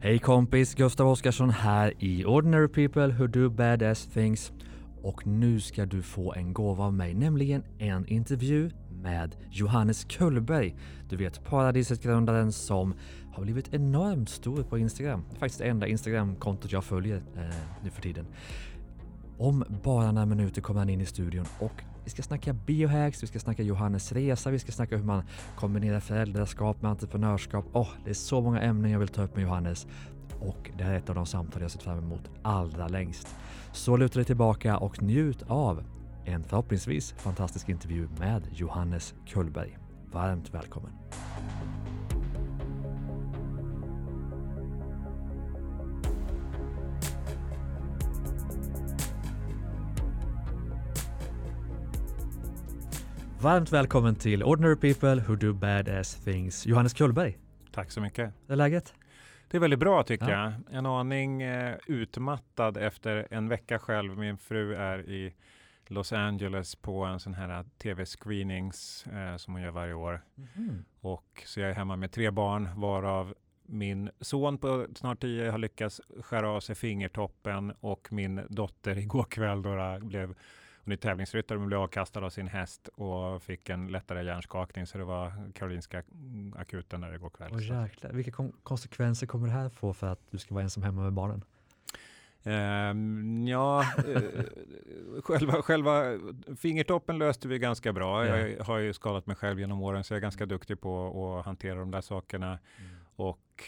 Hej kompis, Gustav Oscarsson här i Ordinary People Who Do Badass Things. Och nu ska du få en gåva av mig, nämligen en intervju med Johannes Kullberg. Du vet paradiset-grundaren som har blivit enormt stor på Instagram. Det är faktiskt det enda Instagram-kontot jag följer eh, nu för tiden. Om bara några minuter kommer han in i studion och vi ska snacka biohacks, vi ska snacka Johannes resa, vi ska snacka hur man kombinerar föräldraskap med entreprenörskap. oh, det är så många ämnen jag vill ta upp med Johannes och det här är ett av de samtal jag sett fram emot allra längst. Så luta dig tillbaka och njut av en förhoppningsvis fantastisk intervju med Johannes Kullberg. Varmt välkommen! Varmt välkommen till Ordinary People Who Do Badass Things. Johannes Kullberg. Tack så mycket. Hur är läget? Det är väldigt bra tycker ja. jag. En aning eh, utmattad efter en vecka själv. Min fru är i Los Angeles på en sån här tv-screenings eh, som hon gör varje år. Mm. Och så jag är hemma med tre barn varav min son på snart tio har lyckats skära av sig fingertoppen och min dotter igår kväll då blev hon är tävlingsryttare men blev avkastad av sin häst och fick en lättare hjärnskakning. Så det var Karolinska akuten där igår kväll. Oh, jäklar. Vilka kon konsekvenser kommer det här få för att du ska vara ensam hemma med barnen? Um, ja, uh, själva, själva fingertoppen löste vi ganska bra. Yeah. Jag har ju skadat mig själv genom åren så jag är ganska duktig på att hantera de där sakerna. Mm. Och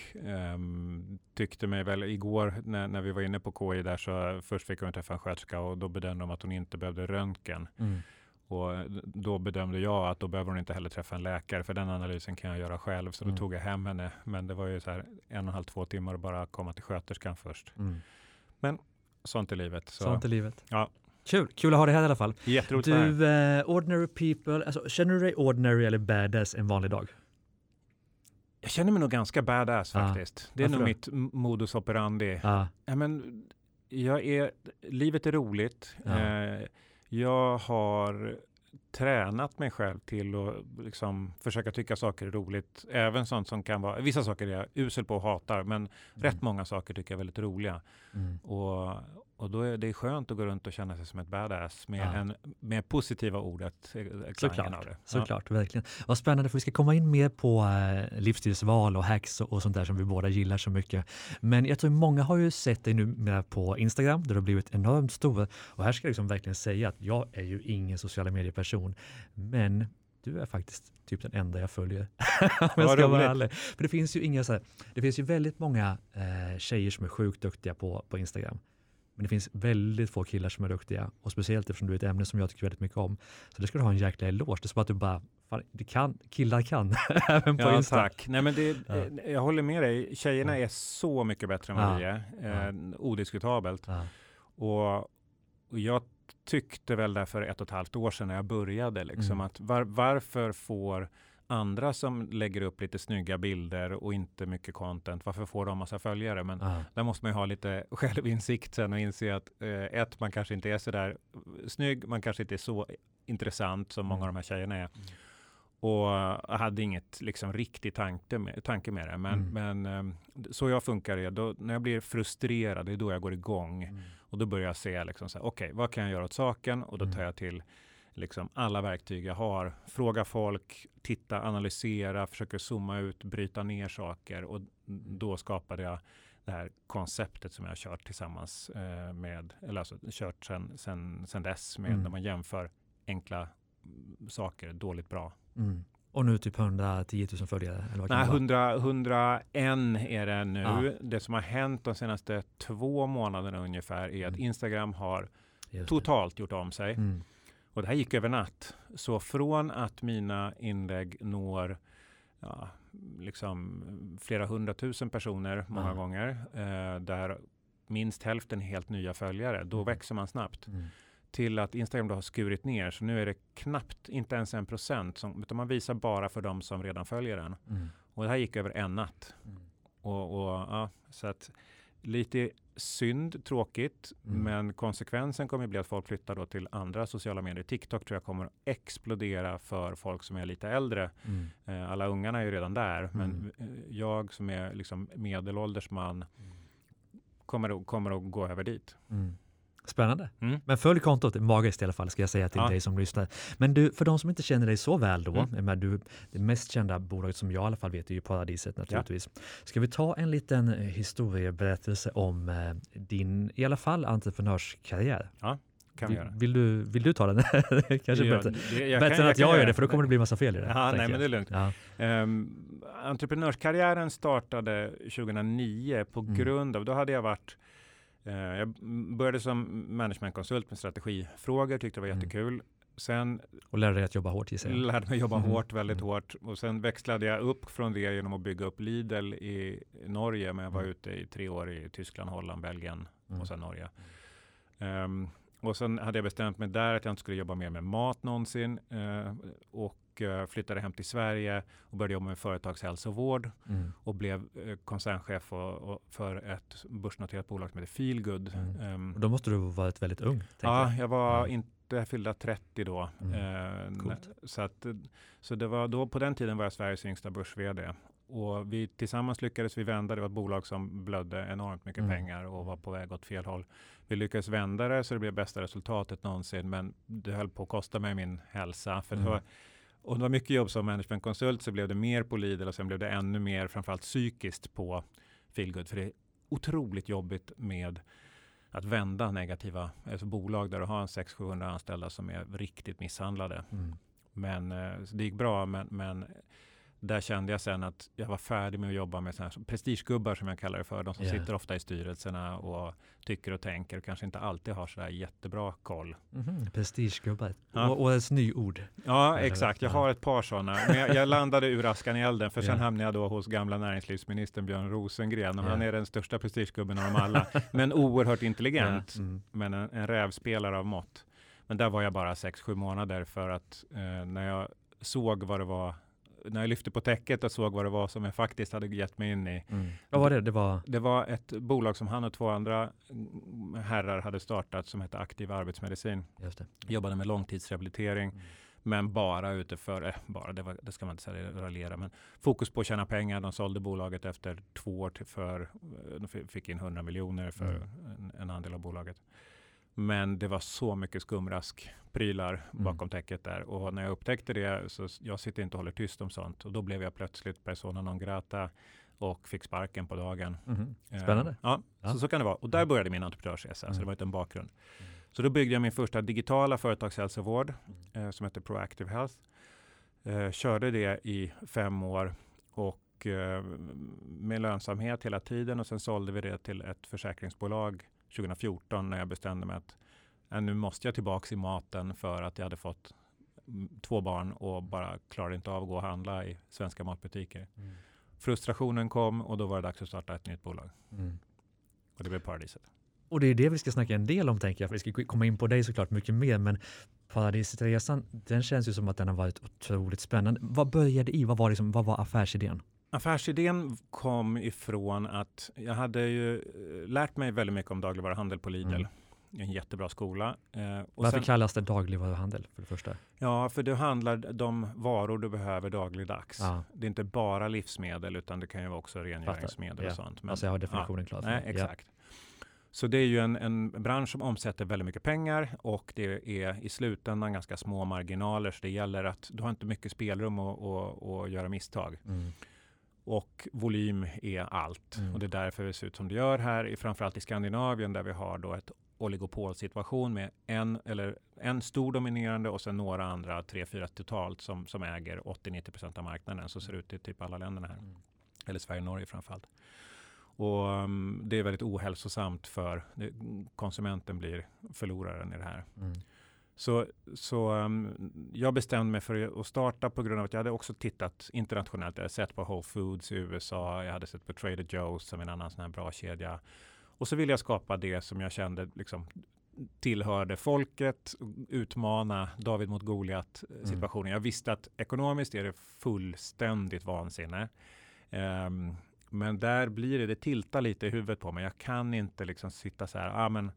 um, tyckte mig väl igår när, när vi var inne på KI där så först fick hon träffa en sköterska och då bedömde de att hon inte behövde röntgen. Mm. Och då bedömde jag att då behöver hon inte heller träffa en läkare för den analysen kan jag göra själv. Så då mm. tog jag hem henne. Men det var ju så här en och en halv, två timmar att bara komma till sköterskan först. Mm. Men sånt är livet. Så. Sånt är livet. Ja. Kul, kul att ha dig här i alla fall. Jätteroligt Du, uh, ordinary people, alltså, känner du dig ordinary eller badass en vanlig dag? Jag känner mig nog ganska badass faktiskt. Ah. Det är Varför nog då? mitt modus operandi. Ah. Ja, men, jag är, livet är roligt. Ah. Eh, jag har tränat mig själv till att liksom försöka tycka saker är roligt. Även sånt som kan vara, vissa saker är jag usel på och hatar, men mm. rätt många saker tycker jag är väldigt roliga. Mm. Och, och då är det skönt att gå runt och känna sig som ett badass med, ja. en, med positiva ordet. Eh, såklart, av det. såklart ja. verkligen. Vad spännande, för vi ska komma in mer på äh, livsstilsval och hacks och, och, sånt där som vi båda gillar så mycket. Men jag tror många har ju sett dig nu på Instagram där du har blivit enormt stor. Och här ska jag liksom verkligen säga att jag är ju ingen sociala medieperson, men du är faktiskt typ den enda jag följer. Om jag ska vara ärlig. För det finns ju inga så här, det finns ju väldigt många eh, tjejer som är sjukt duktiga på, på Instagram. Men det finns väldigt få killar som är duktiga och speciellt eftersom du är ett ämne som jag tycker väldigt mycket om. Så det ska du ha en jäkla eloge. Det är som att du bara, fan, det kan, killar kan, även på ja, Insta. Tack. Nej, men det, ja. Eh, jag håller med dig. Tjejerna är så mycket bättre än vad vi är. Eh, odiskutabelt. Och, och jag tyckte väl där för ett och ett halvt år sedan när jag började, liksom, mm. att var, varför får andra som lägger upp lite snygga bilder och inte mycket content, varför får de massa följare? Men uh. där måste man ju ha lite självinsikt sen och inse att eh, ett, man kanske inte är så där snygg, man kanske inte är så intressant som många av de här tjejerna är. Mm. Och jag hade inget liksom, riktig tanke med, tanke med det. Men, mm. men eh, så jag funkar är, då, när jag blir frustrerad, det är då jag går igång. Mm. Och då börjar jag se, liksom, okej, okay, vad kan jag göra åt saken? Och då tar mm. jag till liksom alla verktyg jag har. Fråga folk, titta, analysera, försöker zooma ut, bryta ner saker och då skapade jag det här konceptet som jag har kört tillsammans eh, med, eller alltså kört sen, sen, sen dess med mm. när man jämför enkla saker, dåligt bra. Mm. Och nu typ 110 000 följare? Eller vad Nej, 100, 101 är det nu. Ah. Det som har hänt de senaste två månaderna ungefär är att mm. Instagram har totalt gjort om sig. Mm. Och det här gick över natt. Så från att mina inlägg når ja, liksom flera hundratusen personer många mm. gånger, eh, där minst hälften är helt nya följare, då mm. växer man snabbt. Mm. Till att Instagram då har skurit ner, så nu är det knappt, inte ens en procent, som, utan man visar bara för de som redan följer den. Mm. Och det här gick över en natt. Mm. Och, och, ja, så att lite synd, tråkigt, mm. men konsekvensen kommer bli att folk flyttar då till andra sociala medier. TikTok tror jag kommer att explodera för folk som är lite äldre. Mm. Eh, alla ungarna är ju redan där, mm. men eh, jag som är liksom medelålders man mm. kommer, att, kommer att gå över dit. Spännande. Mm. Men följ kontot, magiskt i alla fall ska jag säga till ja. dig som lyssnar. Men du, för de som inte känner dig så väl då, mm. med du, det mest kända bolaget som jag i alla fall vet är ju Paradiset naturligtvis. Ja. Ska vi ta en liten eh, historieberättelse om eh, din, i alla fall entreprenörskarriär? Ja. Kan vi göra. Vill, du, vill du ta den? Kanske ja, bättre, det, bättre kan, än att jag, jag gör det, för då kommer det bli massa fel i det. Ja, nej, men det är lugnt. Ja. Um, entreprenörskarriären startade 2009 på mm. grund av, då hade jag varit jag började som managementkonsult med strategifrågor, tyckte det var mm. jättekul. Sen, och lärde dig att jobba hårt gissar jag? Lärde mig jobba mm. hårt, väldigt mm. hårt. Och sen växlade jag upp från det genom att bygga upp Lidl i Norge. Men jag var mm. ute i tre år i Tyskland, Holland, Belgien och sen Norge. Um, och sen hade jag bestämt mig där att jag inte skulle jobba mer med mat någonsin. Uh, och Eh, flyttade hem till Sverige och började jobba med företagshälsovård mm. och blev eh, koncernchef och, och för ett börsnoterat bolag som heter Feelgood. Mm. Um, då måste du ha varit väldigt ung? Ja, jag var mm. inte fyllda 30 då. Uh, så, att, så det var då på den tiden var jag Sveriges yngsta börs-vd. Och vi tillsammans lyckades vi vända. Det var ett bolag som blödde enormt mycket mm. pengar och var på väg åt fel håll. Vi lyckades vända det så det blev bästa resultatet någonsin. Men det höll på att kosta mig min hälsa. För det mm. var, och det var mycket jobb som managementkonsult så blev det mer på Lidl och sen blev det ännu mer framförallt psykiskt på Feelgood. För det är otroligt jobbigt med att vända negativa alltså bolag där du har en 600-700 anställda som är riktigt misshandlade. Mm. Men eh, det gick bra, men, men där kände jag sen att jag var färdig med att jobba med såna här prestigegubbar som jag kallar det för. De som yeah. sitter ofta i styrelserna och tycker och tänker och kanske inte alltid har sådär jättebra koll. Mm -hmm. Prestigegubbar, ja. och, ett nyord. Ja, exakt. Jag har ett par sådana. Men jag, jag landade ur askan i elden för sen yeah. hamnade jag då hos gamla näringslivsministern Björn Rosengren och yeah. han är den största prestigegubben av dem alla. men oerhört intelligent, mm. men en, en rävspelare av mått. Men där var jag bara sex sju månader för att eh, när jag såg vad det var när jag lyfte på täcket och såg vad det var som jag faktiskt hade gett mig in i. Mm. Vad var det? Det var... det var ett bolag som han och två andra herrar hade startat som hette Aktiv arbetsmedicin. Just det. Jobbade med långtidsrehabilitering. Mm. Men bara utifrån, eh, bara, det, var, det ska man inte säga raljera, men fokus på att tjäna pengar. De sålde bolaget efter två år till för, eh, de fick in 100 miljoner för mm. en, en andel av bolaget. Men det var så mycket skumrask-prylar mm. bakom täcket där. Och när jag upptäckte det, så jag sitter inte och håller tyst om sånt. Och då blev jag plötsligt persona non grata och fick sparken på dagen. Mm. Spännande. Uh, ja, ja, Så, så kan det vara. Och där började min entreprenörsresa, mm. så det var inte en bakgrund. Mm. Så då byggde jag min första digitala företagshälsovård uh, som heter Proactive Health. Uh, körde det i fem år och med lönsamhet hela tiden och sen sålde vi det till ett försäkringsbolag 2014 när jag bestämde mig att äh, nu måste jag tillbaka i maten för att jag hade fått två barn och bara klarade inte av att gå och handla i svenska matbutiker. Mm. Frustrationen kom och då var det dags att starta ett nytt bolag. Mm. Och det blev Paradiset. Och det är det vi ska snacka en del om tänker jag. För vi ska komma in på dig såklart mycket mer. Men Paradisresan, den känns ju som att den har varit otroligt spännande. Vad började i? Vad var, liksom, vad var affärsidén? Affärsidén kom ifrån att jag hade ju eh, lärt mig väldigt mycket om dagligvaruhandel på Lidl. Mm. En jättebra skola. Eh, Varför sen, kallas det dagligvaruhandel för det första? Ja, för du handlar de varor du behöver dagligdags. Ja. Det är inte bara livsmedel utan det kan ju också rengöringsmedel ja. och sånt. Men, alltså jag har definitionen ja, klar för mig. Exakt. Ja. Så det är ju en, en bransch som omsätter väldigt mycket pengar och det är i slutändan ganska små marginaler. Så det gäller att du har inte mycket spelrum att göra misstag. Mm. Och volym är allt. Mm. Och det är därför det ser ut som det gör här, framförallt i Skandinavien där vi har då ett oligopolsituation med en, eller en stor dominerande och sen några andra, tre, fyra totalt som, som äger 80-90% av marknaden. Så ser det ut i typ alla länderna här. Mm. Eller Sverige och Norge framförallt. Och um, det är väldigt ohälsosamt för det, konsumenten blir förloraren i det här. Mm. Så, så um, jag bestämde mig för att starta på grund av att jag hade också tittat internationellt. Jag hade sett på Whole Foods i USA, jag hade sett på Trader Joe's som en annan sån här bra kedja. Och så ville jag skapa det som jag kände liksom, tillhörde folket, utmana David mot Goliat mm. situationen. Mm. Jag visste att ekonomiskt är det fullständigt vansinne. Um, men där blir det, det tiltar lite i huvudet på mig. Jag kan inte liksom sitta så här, ah, men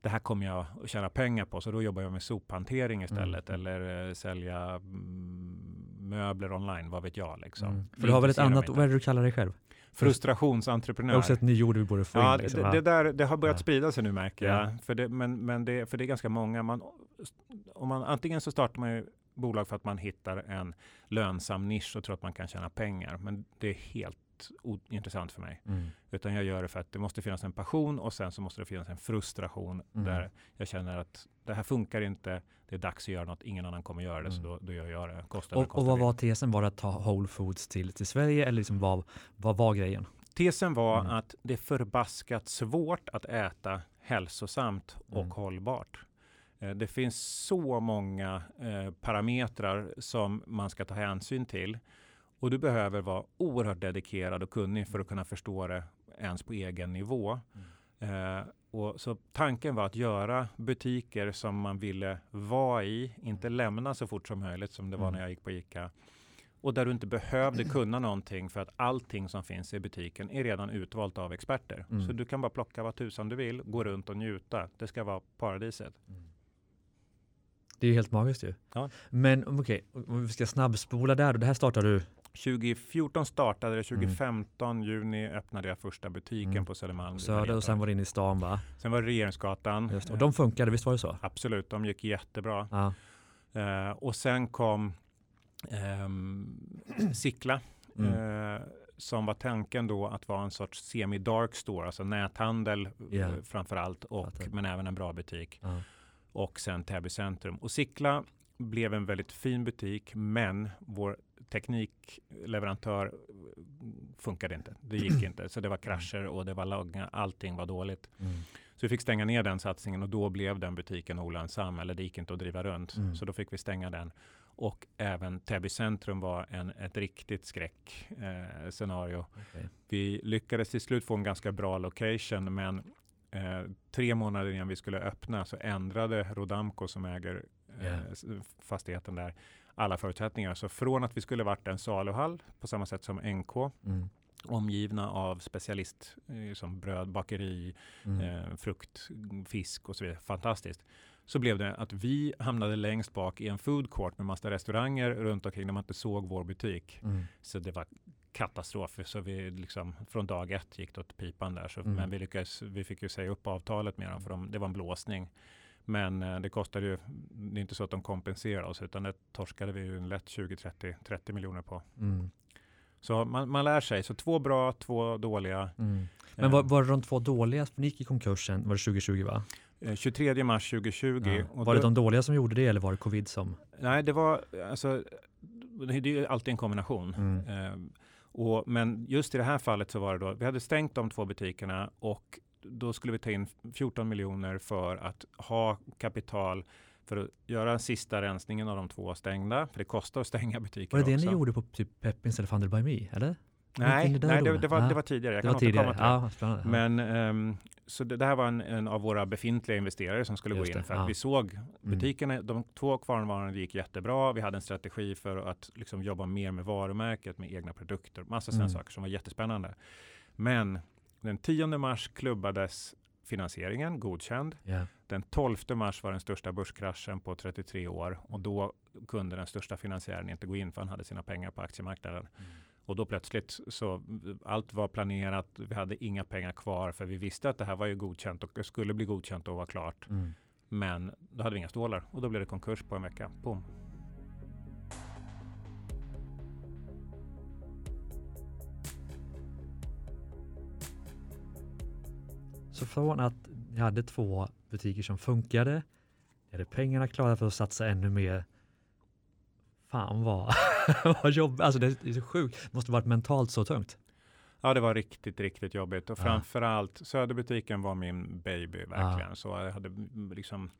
det här kommer jag att tjäna pengar på, så då jobbar jag med sophantering istället mm. eller eh, sälja mm, möbler online, vad vet jag. Liksom. Mm. För du har väl ett annat, vad är det du kallar dig själv? Frustrationsentreprenör. Också ett nyord vi borde få ja, in. Liksom, det, det, där, det har börjat ja. sprida sig nu märker jag. Ja. För, det, men, men det, för det är ganska många. Man, om man, antingen så startar man ju bolag för att man hittar en lönsam nisch och tror att man kan tjäna pengar. Men det är helt ointressant för mig. Mm. Utan jag gör det för att det måste finnas en passion och sen så måste det finnas en frustration mm. där jag känner att det här funkar inte. Det är dags att göra något. Ingen annan kommer göra det, mm. så då, då, gör jag det. Kostar och, och vad var tesen? Var det att ta Whole Foods till, till Sverige eller liksom vad, vad var grejen? Tesen var mm. att det är förbaskat svårt att äta hälsosamt och mm. hållbart. Eh, det finns så många eh, parametrar som man ska ta hänsyn till. Och du behöver vara oerhört dedikerad och kunnig för att kunna förstå det ens på egen nivå. Mm. Eh, och så tanken var att göra butiker som man ville vara i, inte lämna så fort som möjligt som det var mm. när jag gick på ICA. Och där du inte behövde kunna någonting för att allting som finns i butiken är redan utvalt av experter. Mm. Så du kan bara plocka vad tusan du vill, gå runt och njuta. Det ska vara paradiset. Mm. Det är helt magiskt ju. Ja. Men okej, okay, om vi ska snabbspola där. Det här startade du 2014 startade det, 2015 mm. juni öppnade jag första butiken mm. på Södermalm. Söder och sen var det in i stan va? Sen var det Regeringsgatan. Just, och de funkade, visst var det så? Absolut, de gick jättebra. Ja. Uh, och sen kom um, Sickla. Mm. Uh, som var tanken då att vara en sorts semi-dark store, alltså näthandel yeah. uh, framför allt, och, men även en bra butik. Uh. Och sen Täby centrum. Och Sickla blev en väldigt fin butik, men vår teknikleverantör funkade inte. Det gick inte. Så det var krascher och det var lagga, allting var dåligt. Mm. Så vi fick stänga ner den satsningen och då blev den butiken olönsam eller det gick inte att driva runt. Mm. Så då fick vi stänga den. Och även Täby centrum var en, ett riktigt skräckscenario. Eh, okay. Vi lyckades till slut få en ganska bra location men eh, tre månader innan vi skulle öppna så ändrade Rodamco som äger yeah. fastigheten där alla förutsättningar. Så från att vi skulle varit en saluhall på samma sätt som NK mm. omgivna av specialist eh, som bröd, bakeri, mm. eh, frukt, fisk och så vidare. Fantastiskt. Så blev det att vi hamnade längst bak i en food court med massa restauranger runt omkring där man inte såg vår butik. Mm. Så det var katastrof. Så vi liksom från dag ett gick det åt pipan där. Så, mm. Men vi, lyckades, vi fick ju säga upp avtalet med dem för de, det var en blåsning. Men eh, det kostade ju, det är inte så att de kompenserar oss, utan det torskade vi ju en lätt 20, 30, 30 miljoner på. Mm. Så man, man, lär sig. Så två bra, två dåliga. Mm. Men var, var det de två dåliga, ni gick i konkursen, var det 2020 va? 23 eh, mars 2020. Ja. var då, det de dåliga som gjorde det eller var det covid som? Nej, det var alltså, det är ju alltid en kombination. Mm. Eh, och, men just i det här fallet så var det då, vi hade stängt de två butikerna och då skulle vi ta in 14 miljoner för att ha kapital för att göra sista rensningen av de två stängda. För det kostar att stänga butiker Var det också. det ni gjorde på typ Peppins eller Funded by Me? Eller? Nej, det, nej det, det, var, det var tidigare. Jag det kan var tidigare. Ja. Men um, så det, här var en, en, av våra befintliga investerare som skulle Just gå in för att ja. vi såg mm. butikerna, mm. de två kvarvarande gick jättebra. Vi hade en strategi för att liksom jobba mer med varumärket, med egna produkter, massa sådana mm. saker som var jättespännande. Men den 10 mars klubbades finansieringen godkänd. Yeah. Den 12 mars var den största börskraschen på 33 år och då kunde den största finansiären inte gå in för han hade sina pengar på aktiemarknaden. Mm. Och då plötsligt så allt var planerat. Vi hade inga pengar kvar för vi visste att det här var ju godkänt och skulle bli godkänt och vara klart. Mm. Men då hade vi inga stålar och då blev det konkurs på en vecka. Boom. Så från att ni hade två butiker som funkade, ni hade pengarna klara för att satsa ännu mer. Fan vad, vad jobbigt, alltså det är så sjukt, det måste varit mentalt så tungt. Ja, det var riktigt, riktigt jobbigt och ja. framförallt Söderbutiken var min baby verkligen. Ja. Så jag hade liksom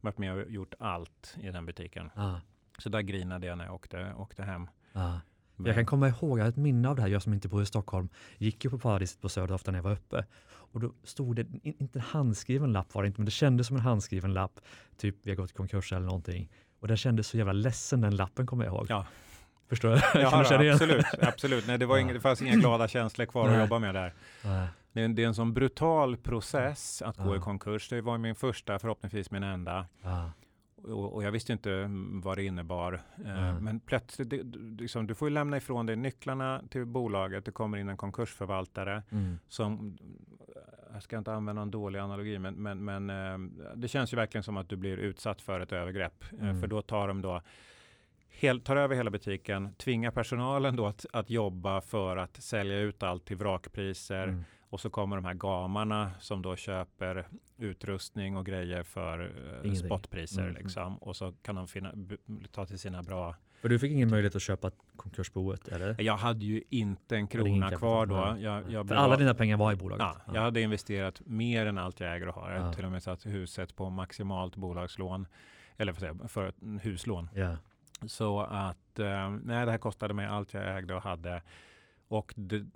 varit med och gjort allt i den butiken. Ja. Så där grinade jag när jag åkte, åkte hem. Ja. Jag kan komma ihåg, jag har ett minne av det här, jag som inte bor i Stockholm, gick ju på Paradiset på Söder ofta när jag var uppe. Och då stod det, inte en handskriven lapp var det inte, men det kändes som en handskriven lapp, typ vi har gått i konkurs eller någonting. Och den kändes så jävla ledsen den lappen kommer jag ihåg. Ja. Förstår du? Ja, absolut, absolut. Nej, det, var inga, det fanns inga glada känslor kvar att jobba med där. Det är, en, det är en sån brutal process att gå i konkurs. Det var min första, förhoppningsvis min enda. Och, och, jag visste inte vad det innebar. Mm. men plötsligt, det, liksom, du får ju lämna ifrån dig nycklarna till bolaget. Det kommer in en konkursförvaltare mm. som, jag ska inte använda en dålig analogi, men, men, men eh, det känns ju verkligen som att du blir utsatt för ett övergrepp. Mm. för då tar de då Hel, tar över hela butiken, tvingar personalen då att, att jobba för att sälja ut allt till vrakpriser. Och så kommer de här gamarna som då köper utrustning och grejer för uh, spotpriser. Mm, mm. Liksom. Och så kan de finna, ta till sina bra för du fick ingen möjlighet att köpa konkursboet? Eller? Jag hade ju inte en krona kvar då. Jag, jag För alla dina pengar var i bolaget? Ja, ja, jag hade investerat mer än allt jag äger och har. Jag ja. till och med satt huset på maximalt bolagslån. Eller för, säga, för huslån. Ja. Så att eh, nej, det här kostade mig allt jag ägde och hade. Och det,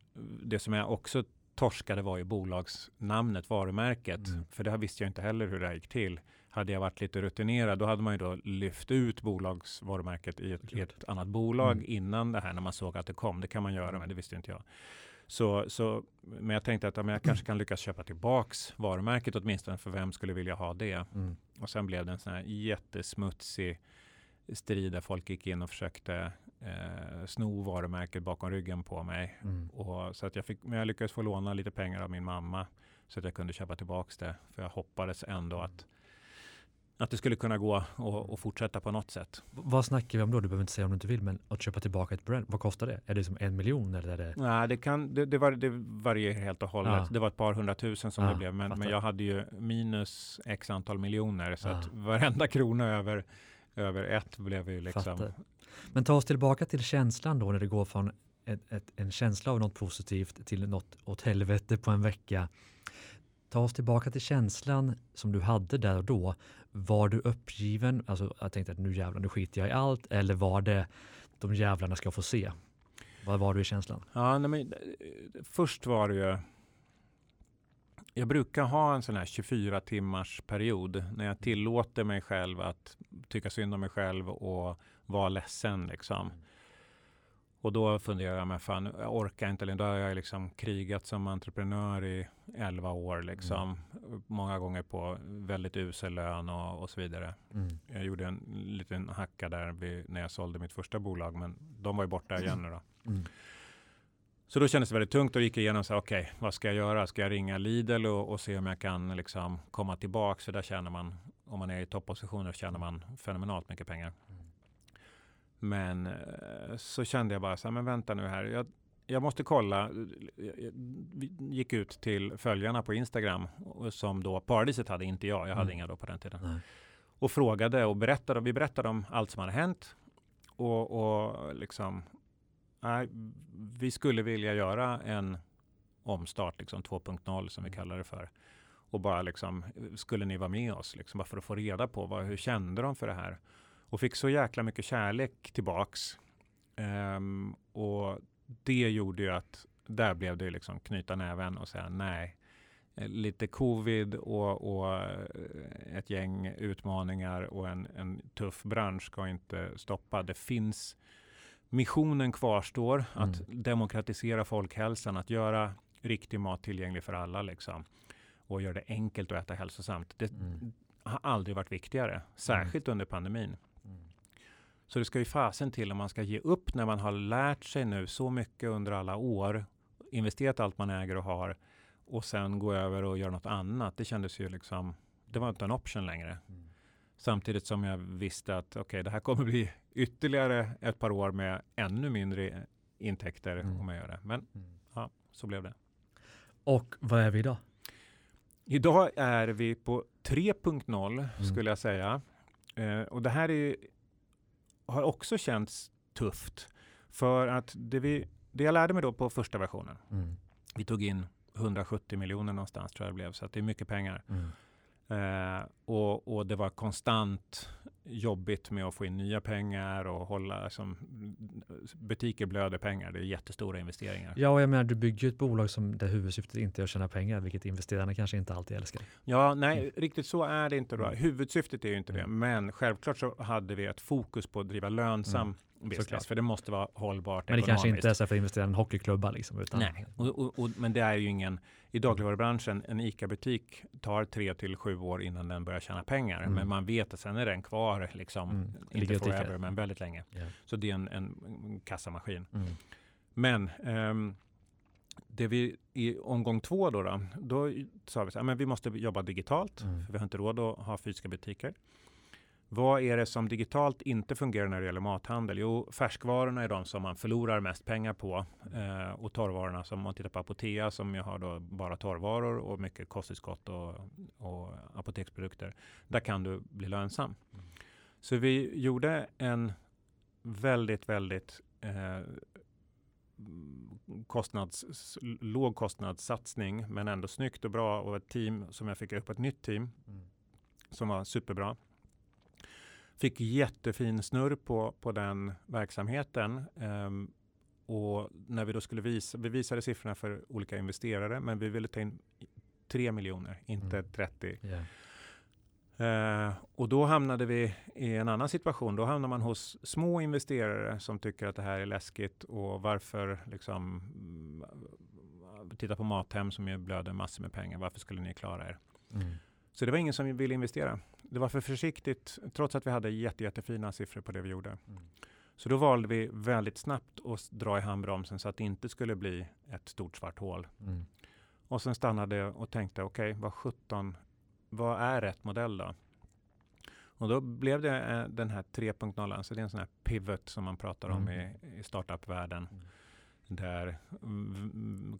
det som jag också torskade var ju bolagsnamnet, varumärket. Mm. För det visste jag inte heller hur det gick till. Hade jag varit lite rutinerad, då hade man ju då lyft ut bolagsvarumärket i ett, i ett annat bolag mm. innan det här, när man såg att det kom. Det kan man göra, mm. men det visste inte jag. Så, så, men jag tänkte att ja, jag kanske kan lyckas köpa tillbaks varumärket åtminstone, för vem skulle vilja ha det? Mm. Och sen blev det en sån här jättesmutsig strid där folk gick in och försökte eh, sno varumärket bakom ryggen på mig. Mm. Och, så att jag, fick, men jag lyckades få låna lite pengar av min mamma så att jag kunde köpa tillbaks det. För jag hoppades ändå att att det skulle kunna gå och, och, fortsätta på något sätt. Vad snackar vi om då? Du behöver inte säga om du inte vill, men att köpa tillbaka ett brand, vad kostar det? Är det som en miljon eller är det? Nej, det, kan, det, det, var, det varierar helt och hållet. Ja. Det var ett par hundratusen som ja, det blev, men, men, jag hade ju minus x antal miljoner, så ja. att varenda krona över, över ett blev ju liksom. Fattar. Men ta oss tillbaka till känslan då när det går från ett, ett, en känsla av något positivt till något åt helvete på en vecka. Ta oss tillbaka till känslan som du hade där och då. Var du uppgiven? Alltså jag tänkte att nu jävlar, nu skiter jag i allt. Eller var det de jävlarna ska få se? Vad var du i känslan? Ja, nej, men, eh, först var det ju jag brukar ha en sån här 24 timmars period när jag tillåter mig själv att tycka synd om mig själv och vara ledsen. Liksom. Mm. Och då funderar jag, men fan, jag orkar inte längre. Då har jag liksom krigat som entreprenör i 11 år, liksom. Mm. många gånger på väldigt usel lön och, och så vidare. Mm. Jag gjorde en liten hacka där vid, när jag sålde mitt första bolag, men de var ju borta igen nu då. Mm. Så då kändes det väldigt tungt och gick igenom så okej, okay, vad ska jag göra? Ska jag ringa Lidl och, och, se om jag kan liksom komma tillbaka? För där tjänar man, om man är i toppositioner, tjänar man fenomenalt mycket pengar. Mm. Men eh, så kände jag bara så här, men vänta nu här. Jag, jag måste kolla. Jag gick ut till följarna på Instagram som då Paradiset hade, inte jag. Jag hade mm. inga då på den tiden. Nej. Och frågade och berättade. Vi berättade om allt som hade hänt. Och, och liksom, nej, vi skulle vilja göra en omstart, liksom 2.0 som vi mm. kallar det för. Och bara liksom, skulle ni vara med oss? Liksom, bara för att få reda på vad, hur kände de för det här? Och fick så jäkla mycket kärlek tillbaks. Um, och det gjorde ju att där blev det liksom knyta näven och säga nej. Eh, lite covid och, och eh, ett gäng utmaningar och en, en tuff bransch ska inte stoppa. Det finns missionen kvarstår mm. att demokratisera folkhälsan, att göra riktig mat tillgänglig för alla liksom. Och göra det enkelt att äta hälsosamt. Det mm. har aldrig varit viktigare, särskilt mm. under pandemin. Så det ska ju fasen till om man ska ge upp när man har lärt sig nu så mycket under alla år, investerat allt man äger och har och sen gå över och göra något annat. Det kändes ju liksom, det var inte en option längre. Mm. Samtidigt som jag visste att okay, det här kommer bli ytterligare ett par år med ännu mindre intäkter mm. om jag gör det. Men mm. ja, så blev det. Och vad är vi idag? Idag är vi på 3.0 mm. skulle jag säga. Eh, och det här är har också känts tufft. För att det, vi, det jag lärde mig då på första versionen, mm. vi tog in 170 miljoner någonstans tror jag det blev, så det är mycket pengar. Mm. Eh, och, och, det var konstant jobbigt med att få in nya pengar och hålla, liksom, butiker blöder pengar. Det är jättestora investeringar. Ja, och jag menar, du bygger ju ett bolag som där huvudsyftet inte är att tjäna pengar, vilket investerarna kanske inte alltid älskar. Ja, nej, mm. riktigt så är det inte. Då. Mm. Huvudsyftet är ju inte det, mm. men självklart så hade vi ett fokus på att driva lönsam mm business, Såklart. för det måste vara hållbart Men det kanske inte är så för att investera i en hockeyklubba liksom, utan... Nej, och, och, och, men det är ju ingen, i dagligvarubranschen, en ICA-butik tar tre till sju år innan den börjar tjäna pengar. Mm. Men man vet att sen är den kvar, liksom, mm. inte forever, men väldigt länge. Yeah. Så det är en, en kassamaskin. Mm. Men um, det vi i omgång två då, då, då sa vi att vi måste jobba digitalt, mm. för vi har inte råd att ha fysiska butiker. Vad är det som digitalt inte fungerar när det gäller mathandel? Jo, färskvarorna är de som man förlorar mest pengar på eh, och torrvarorna som man tittar på Apotea som ju har då bara torrvaror och mycket kosttillskott och, och apoteksprodukter. Där kan du bli lönsam. Mm. Så vi gjorde en väldigt, väldigt eh, kostnads, låg kostnadssatsning men ändå snyggt och bra och ett team som jag fick upp ett nytt team mm. som var superbra fick jättefin snurr på, på den verksamheten. Um, och när vi då skulle visa, vi visade siffrorna för olika investerare, men vi ville ta in 3 miljoner, inte mm. 30. Yeah. Uh, och då hamnade vi i en annan situation. Då hamnar man hos små investerare som tycker att det här är läskigt och varför liksom mm, titta på Mathem som ju blöder massor med pengar. Varför skulle ni klara er? Mm. Så det var ingen som ville investera. Det var för försiktigt, trots att vi hade jätte, jättefina siffror på det vi gjorde. Mm. Så då valde vi väldigt snabbt att dra i handbromsen så att det inte skulle bli ett stort svart hål. Mm. Och sen stannade jag och tänkte, okej, okay, vad 17, vad är rätt modell då? Och då blev det eh, den här 3.0, alltså det är en sån här pivot som man pratar om mm. i, i startup-världen. Mm. Där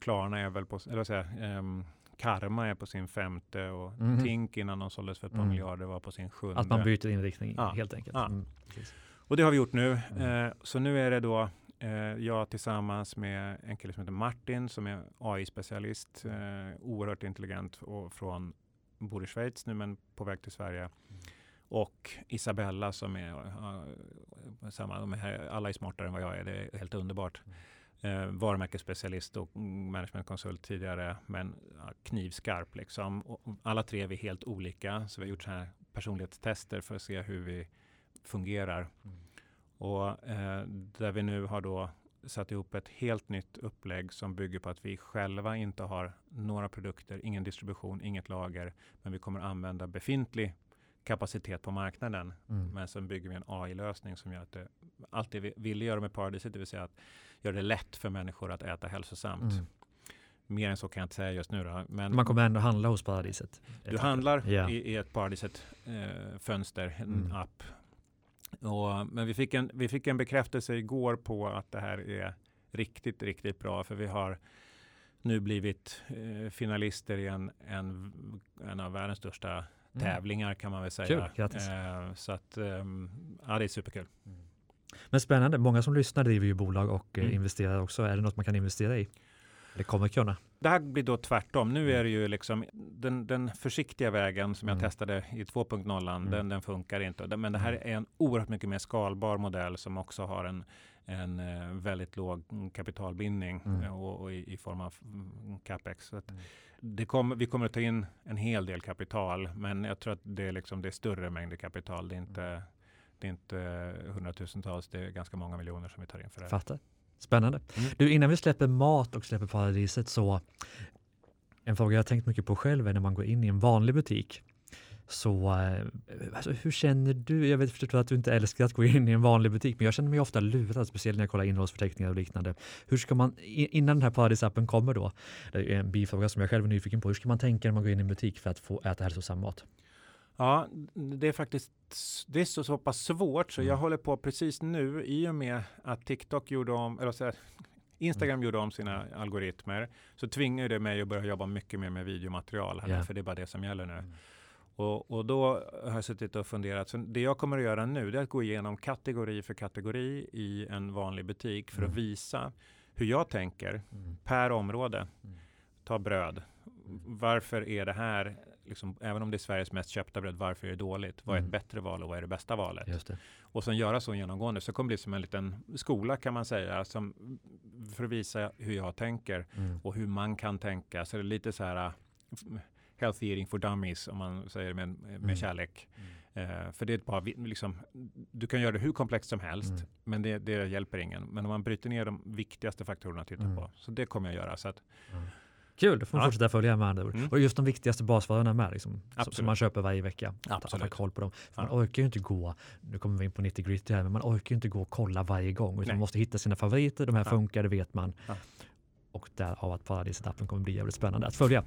Klarna är väl på, eller vad säger um, Karma är på sin femte och mm. Tink innan de såldes för ett par mm. miljarder var på sin sjunde. Att man byter inriktning ja. helt enkelt. Ja. Mm. Och det har vi gjort nu. Mm. Eh, så nu är det då eh, jag tillsammans med en kille som heter Martin som är AI-specialist, eh, oerhört intelligent och från, bor i Schweiz nu men på väg till Sverige. Mm. Och Isabella som är, uh, samma, de är, alla är smartare än vad jag är, det är helt underbart. Mm eh, varumärkesspecialist och managementkonsult tidigare, men ja, knivskarp liksom. Och alla tre är vi helt olika, så vi har gjort så här personlighetstester för att se hur vi fungerar. Mm. Och eh, där vi nu har då satt ihop ett helt nytt upplägg som bygger på att vi själva inte har några produkter, ingen distribution, inget lager, men vi kommer använda befintlig kapacitet på marknaden. Mm. Men sen bygger vi en AI-lösning som gör att det, allt det vi ville göra med Paradiset, det vill säga att göra det lätt för människor att äta hälsosamt. Mm. Mer än så kan jag inte säga just nu. Då. Men Man kommer ändå handla hos Paradiset? Du handlar yeah. i, i, ett Paradiset-fönster, eh, en mm. app. Och, men vi fick, en, vi fick en bekräftelse igår på att det här är riktigt, riktigt bra. För vi har nu blivit eh, finalister i en, en, en av världens största mm. tävlingar kan man väl säga. Kul. Eh, så att, eh, ja, det är superkul. Mm. Men spännande, många som lyssnar driver ju bolag och eh, mm. investerar också. Är det något man kan investera i? Eller kommer kunna? Det här blir då tvärtom. Nu är det ju liksom den, den försiktiga vägen som jag mm. testade i 2.0, mm. den, den funkar inte. Men det här mm. är en oerhört mycket mer skalbar modell som också har en, en eh, väldigt låg kapitalbindning mm. Eh, och, och i, i, form av mm, capex. Så mm. det kom, vi kommer att ta in en hel del kapital, men jag tror att det är, liksom, det är större mängder kapital. Det är inte det är inte hundratusentals, det är ganska många miljoner som vi tar in för det. Fattar. Spännande. Mm. Du, innan vi släpper mat och släpper paradiset så en fråga jag tänkt mycket på själv är när man går in i en vanlig butik. Så eh, alltså, hur känner du? Jag vet förstås att du inte älskar att gå in i en vanlig butik, men jag känner mig ofta lurad, speciellt när jag kollar innehållsförteckningar och liknande. Hur ska man, innan den här paradisappen kommer då, det är en bifråga som jag själv är nyfiken på, hur ska man tänka när man går in i en butik för att få äta hälsosam mat? Ja, det är faktiskt det är så, så pass svårt så mm. jag håller på precis nu i och med att TikTok gjorde om, eller så här, Instagram mm. gjorde om sina algoritmer så tvingar det mig att börja jobba mycket mer med videomaterial här yeah. för det är bara det som gäller nu. Mm. Och, och, då har jag suttit och funderat. Så det jag kommer att göra nu är att gå igenom kategori för kategori i en vanlig butik för att mm. visa hur jag tänker mm. per område. Mm. Ta bröd. Varför är det här liksom, även om det är Sveriges mest köpta bröd, varför är det dåligt? Vad är ett mm. bättre val och vad är det bästa valet? Det. Och sen göra så genomgående, så kommer det bli som en liten skola kan man säga, som, för att visa hur jag tänker mm. och hur man kan tänka. Så det är lite så här healthy eating for dummies, om man säger med, med mm. kärlek. Mm. Uh, för det är bara, liksom, du kan göra det hur komplext som helst, mm. men det, det, hjälper ingen. Men om man bryter ner de viktigaste faktorerna att titta mm. på, så det kommer jag göra. Så att, Kul, då får man ja. fortsätta följa med andra. Mm. Och just de viktigaste basvarorna med, liksom, som man köper varje vecka. Absolut. Att koll på dem. Ja. Man orkar ju inte gå, nu kommer vi in på 90 gritty här, men man orkar ju inte gå och kolla varje gång. Utan man måste hitta sina favoriter, de här ja. funkar, det vet man. Ja. Och därav att Paradiset-appen kommer bli jävligt spännande att följa.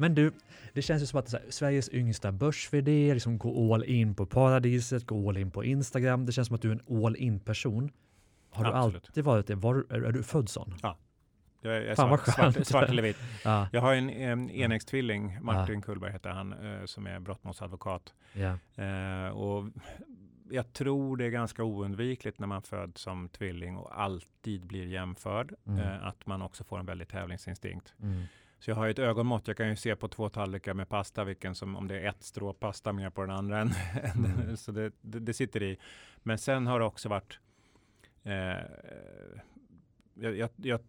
Men du, det känns ju som att här, Sveriges yngsta börs liksom gå all in på paradiset, gå all in på Instagram. Det känns som att du är en all in person. Har ja, du absolut. alltid varit det? Var, är, är du född sån? Ja. Jag är, Fan svart, svart, svart, eller vit. ja. Jag har en, en enäggstvilling, Martin ja. Kullberg heter han, eh, som är brottmålsadvokat. Ja. Eh, och jag tror det är ganska oundvikligt när man föds som tvilling och alltid blir jämförd, mm. eh, att man också får en väldigt tävlingsinstinkt. Mm. Så jag har ett ögonmått. Jag kan ju se på två tallrikar med pasta vilken som om det är ett strå pasta mer på den andra. Än, mm. så det, det, det, sitter i. Men sen har det också varit eh, jag, jag, jag,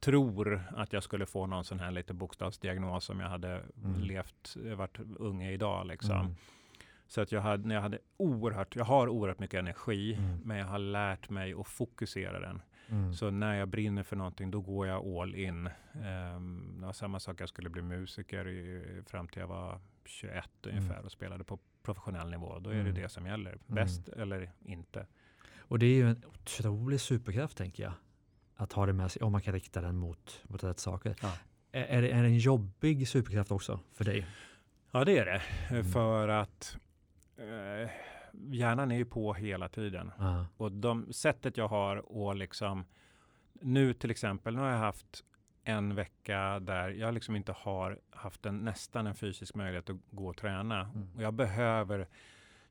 tror att jag skulle få någon sån här lite bokstavsdiagnos om jag hade mm. levt, varit unge idag liksom. Mm. Så att jag hade, jag hade oerhört, jag har oerhört mycket energi, mm. men jag har lärt mig att fokusera den. Mm. Så när jag brinner för någonting, då går jag all in. Um, det var samma sak, jag skulle bli musiker i, fram till jag var 21 mm. ungefär och spelade på professionell nivå. Då är mm. det det som gäller. Mm. Bäst eller inte. Och det är ju en otrolig superkraft tänker jag. Att ha det med sig, om man kan rikta den mot, mot rätt saker. Ja. Är, är, det, är det en jobbig superkraft också för dig? Ja, det är det. Mm. För att eh, hjärnan är ju på hela tiden. Uh. Och de sättet jag har att liksom, nu till exempel, nu har jag haft en vecka där jag liksom inte har haft en, nästan en fysisk möjlighet att gå och träna. Mm. Och jag behöver,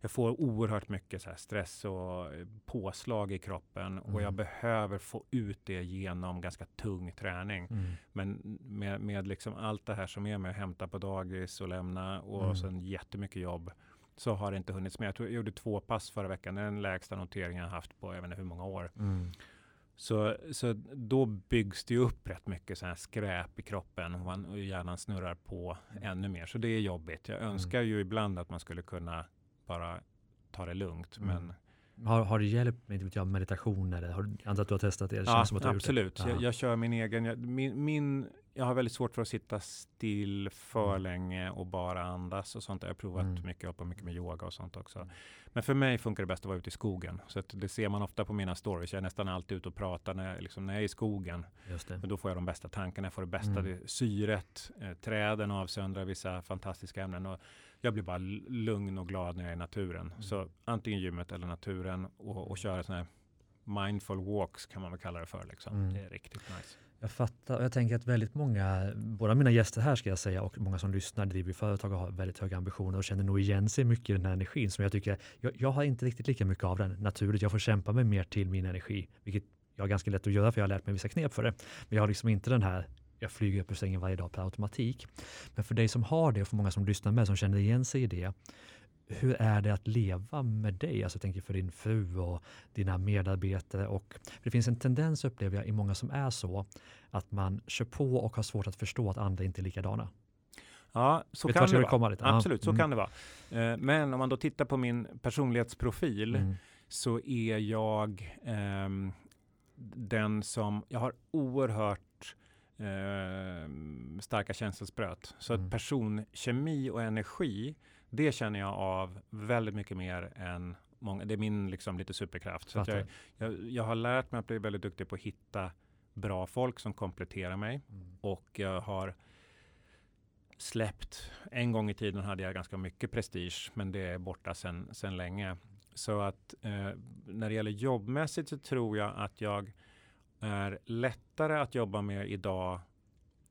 jag får oerhört mycket så stress och påslag i kroppen mm. och jag mm. behöver få ut det genom ganska tung träning. Mm. Men med, med liksom allt det här som är med att hämta på dagis och lämna och mm. sen jättemycket jobb så har det inte hunnits med. Jag, tror jag gjorde två pass förra veckan. Det är den lägsta noteringen jag haft på jag vet inte hur många år. Mm. Så, så då byggs det upp rätt mycket så här skräp i kroppen och, man, och hjärnan snurrar på ännu mer. Så det är jobbigt. Jag mm. önskar ju ibland att man skulle kunna bara ta det lugnt. Mm. Men har, har det hjälpt med meditation? Eller har, antar att du har testat det? det ja, absolut. Jag, jag, kör min egen. Jag, min, min, jag har väldigt svårt för att sitta still för mm. länge och bara andas och sånt. Jag har provat mm. mycket, och mycket med yoga och sånt också. Men för mig funkar det bäst att vara ute i skogen. Så det ser man ofta på mina stories. Jag är nästan alltid ute och pratar när jag, liksom, när jag är i skogen. Men då får jag de bästa tankarna, jag får det bästa mm. syret. Eh, träden avsöndrar vissa fantastiska ämnen. Och jag blir bara lugn och glad när jag är i naturen. Mm. Så antingen gymmet eller naturen och, och köra sådana här mindful walks kan man väl kalla det för. Liksom. Mm. Det är riktigt nice. Jag fattar. och Jag tänker att väldigt många, båda mina gäster här ska jag säga och många som lyssnar driver företag och har väldigt höga ambitioner och känner nog igen sig mycket i den här energin som jag tycker, jag, jag har inte riktigt lika mycket av den naturligt. Jag får kämpa mig mer till min energi, vilket jag har ganska lätt att göra för jag har lärt mig vissa knep för det. Men jag har liksom inte den här jag flyger upp ur sängen varje dag per automatik. Men för dig som har det och för många som lyssnar med som känner igen sig i det. Hur är det att leva med dig? Alltså jag tänker för din fru och dina medarbetare. Och det finns en tendens upplever jag i många som är så att man kör på och har svårt att förstå att andra inte är likadana. Ja, så Vet kan det vara. Lite? Absolut, så mm. kan det vara. Eh, men om man då tittar på min personlighetsprofil mm. så är jag eh, den som, jag har oerhört eh, starka känselspröt. Så mm. att personkemi och energi, det känner jag av väldigt mycket mer än många. Det är min liksom lite superkraft. Så jag, jag, jag, har lärt mig att bli väldigt duktig på att hitta bra folk som kompletterar mig. Mm. Och jag har släppt, en gång i tiden hade jag ganska mycket prestige, men det är borta sedan sen länge. Så att eh, när det gäller jobbmässigt så tror jag att jag är lättare att jobba med idag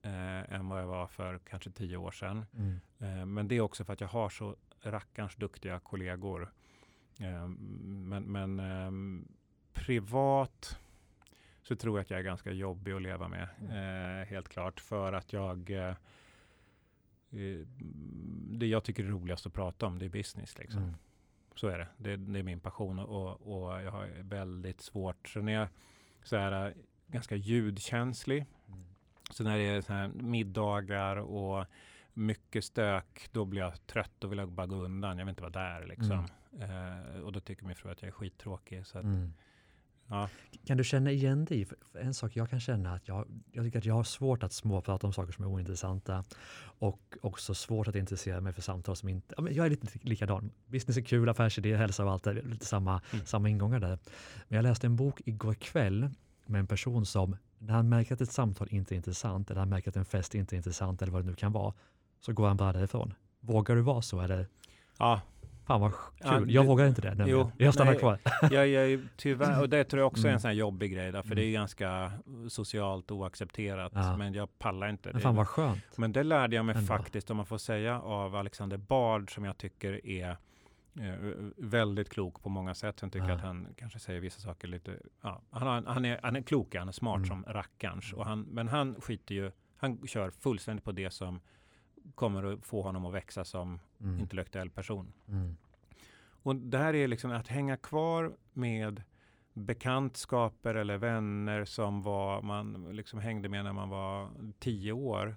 eh, än vad jag var för kanske tio år sedan. Mm. Eh, men det är också för att jag har så rackarns duktiga kollegor. Eh, men, men eh, privat så tror jag att jag är ganska jobbig att leva med. Mm. Eh, helt klart. För att jag eh, eh, det jag tycker är roligast att prata om, det är business. Liksom. Mm. Så är det. det. det. är min passion och, och jag har väldigt svårt. Så när jag så här, ganska ljudkänslig. Så när det är så här middagar och mycket stök, då blir jag trött. och vill bara gå undan. Jag vill inte vara där liksom. Mm. Eh, och då tycker min fru att jag är skittråkig. Så att, mm. Ja. Kan du känna igen dig? För en sak jag kan känna att jag, jag tycker att jag har svårt att småprata om saker som är ointressanta och också svårt att intressera mig för samtal som inte... Jag är lite likadan. Business är kul, affärsidé, hälsa och allt det lite samma, mm. samma ingångar där. Men jag läste en bok igår kväll med en person som när han märker att ett samtal inte är intressant eller han märker att en fest inte är intressant eller vad det nu kan vara så går han bara därifrån. Vågar du vara så eller? Ja, Fan vad kul. Ja, det, jag vågar inte det. Jo, jag stannar nej, kvar. jag, jag, tyvärr, och det tror jag också är en mm. sån här jobbig grej. Där, för mm. det är ganska socialt oaccepterat. Ja. Men jag pallar inte. Men fan vad skönt. Men det lärde jag mig Ändå. faktiskt, om man får säga, av Alexander Bard som jag tycker är väldigt klok på många sätt. Sen tycker jag att han kanske säger vissa saker lite... Ja, han, han, är, han är klok, han är smart mm. som rackarns. Och han, men han skiter ju... Han kör fullständigt på det som kommer att få honom att växa som mm. intellektuell person. Mm. Och det här är liksom att hänga kvar med bekantskaper eller vänner som var, man liksom hängde med när man var tio år.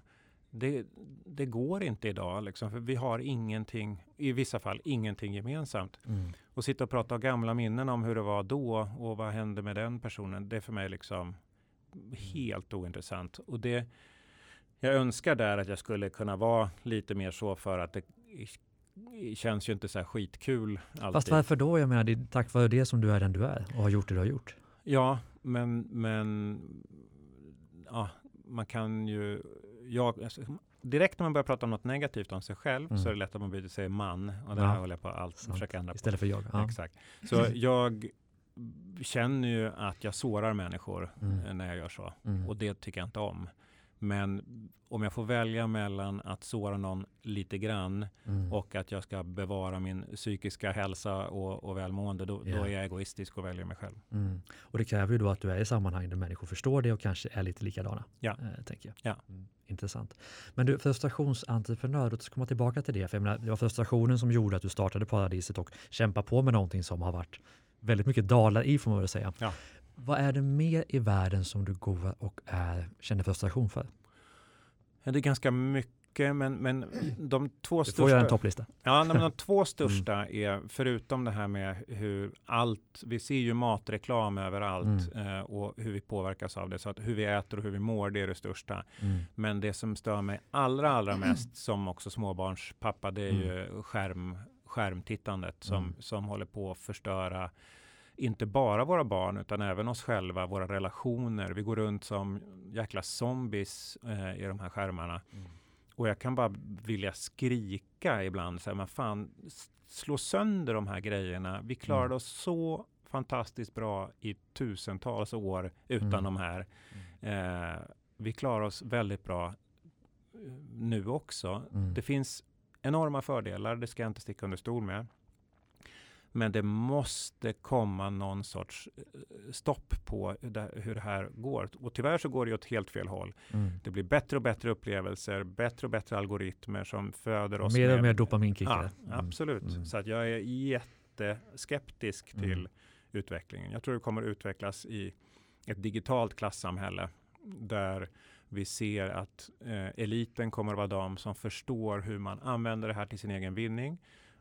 Det, det går inte idag, liksom, för vi har ingenting, i vissa fall ingenting gemensamt. Mm. Och sitta och prata om gamla minnen om hur det var då och vad hände med den personen, det är för mig liksom helt ointressant. Och det, jag önskar där att jag skulle kunna vara lite mer så för att det känns ju inte så här skitkul. Alltid. Fast varför då? Jag menar, det är tack vare det som du är den du är och har gjort det du har gjort. Ja, men, men ja, man kan ju... Jag, direkt när man börjar prata om något negativt om sig själv mm. så är det lätt att man byter sig man. Och det ja. här håller jag på att försöka ändra på. Istället för jag. Ja. Exakt. Så jag känner ju att jag sårar människor mm. när jag gör så. Mm. Och det tycker jag inte om. Men om jag får välja mellan att såra någon lite grann mm. och att jag ska bevara min psykiska hälsa och, och välmående, då, yeah. då, är jag egoistisk och väljer mig själv. Mm. Och det kräver ju då att du är i sammanhang där människor förstår det och kanske är lite likadana. Ja. Äh, tänker jag. Ja. Mm. Intressant. Men du, frustrationsentreprenör, låt oss komma tillbaka till det. För jag menar, det var frustrationen som gjorde att du startade Paradiset och kämpar på med någonting som har varit väldigt mycket dalar i får man väl säga. Ja. Vad är det mer i världen som du går och är, känner frustration för? Det är ganska mycket, men, men de två största... Du får göra en topplista. Ja, men de två största mm. är, förutom det här med hur allt, vi ser ju matreklam överallt mm. eh, och hur vi påverkas av det. Så att hur vi äter och hur vi mår, det är det största. Mm. Men det som stör mig allra, allra mest som också småbarnspappa, det är mm. ju skärm, skärmtittandet som, mm. som håller på att förstöra inte bara våra barn utan även oss själva, våra relationer. Vi går runt som jäkla zombies eh, i de här skärmarna. Mm. Och jag kan bara vilja skrika ibland, så här, men fan, slå sönder de här grejerna. Vi klarade mm. oss så fantastiskt bra i tusentals år utan mm. de här. Mm. Eh, vi klarar oss väldigt bra eh, nu också. Mm. Det finns enorma fördelar, det ska jag inte sticka under stol med. Men det måste komma någon sorts eh, stopp på hur det här går. Och tyvärr så går det åt helt fel håll. Mm. Det blir bättre och bättre upplevelser, bättre och bättre algoritmer som föder oss. Mer och mer dopaminkickar. Ja, mm. Absolut. Mm. Så att jag är jätteskeptisk mm. till utvecklingen. Jag tror det kommer utvecklas i ett digitalt klassamhälle där vi ser att eh, eliten kommer att vara de som förstår hur man använder det här till sin egen vinning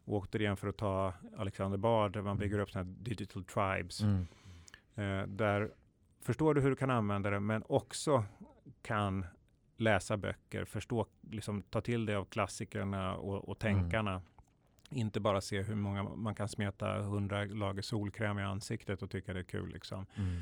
och återigen för att ta Alexander Bard, där man mm. bygger upp sådana digital tribes. Mm. Eh, där förstår du hur du kan använda det, men också kan läsa böcker, förstå, liksom, ta till det av klassikerna och, och tänkarna. Mm. Inte bara se hur många man kan smeta hundra lager solkräm i ansiktet och tycka det är kul. Liksom. Mm.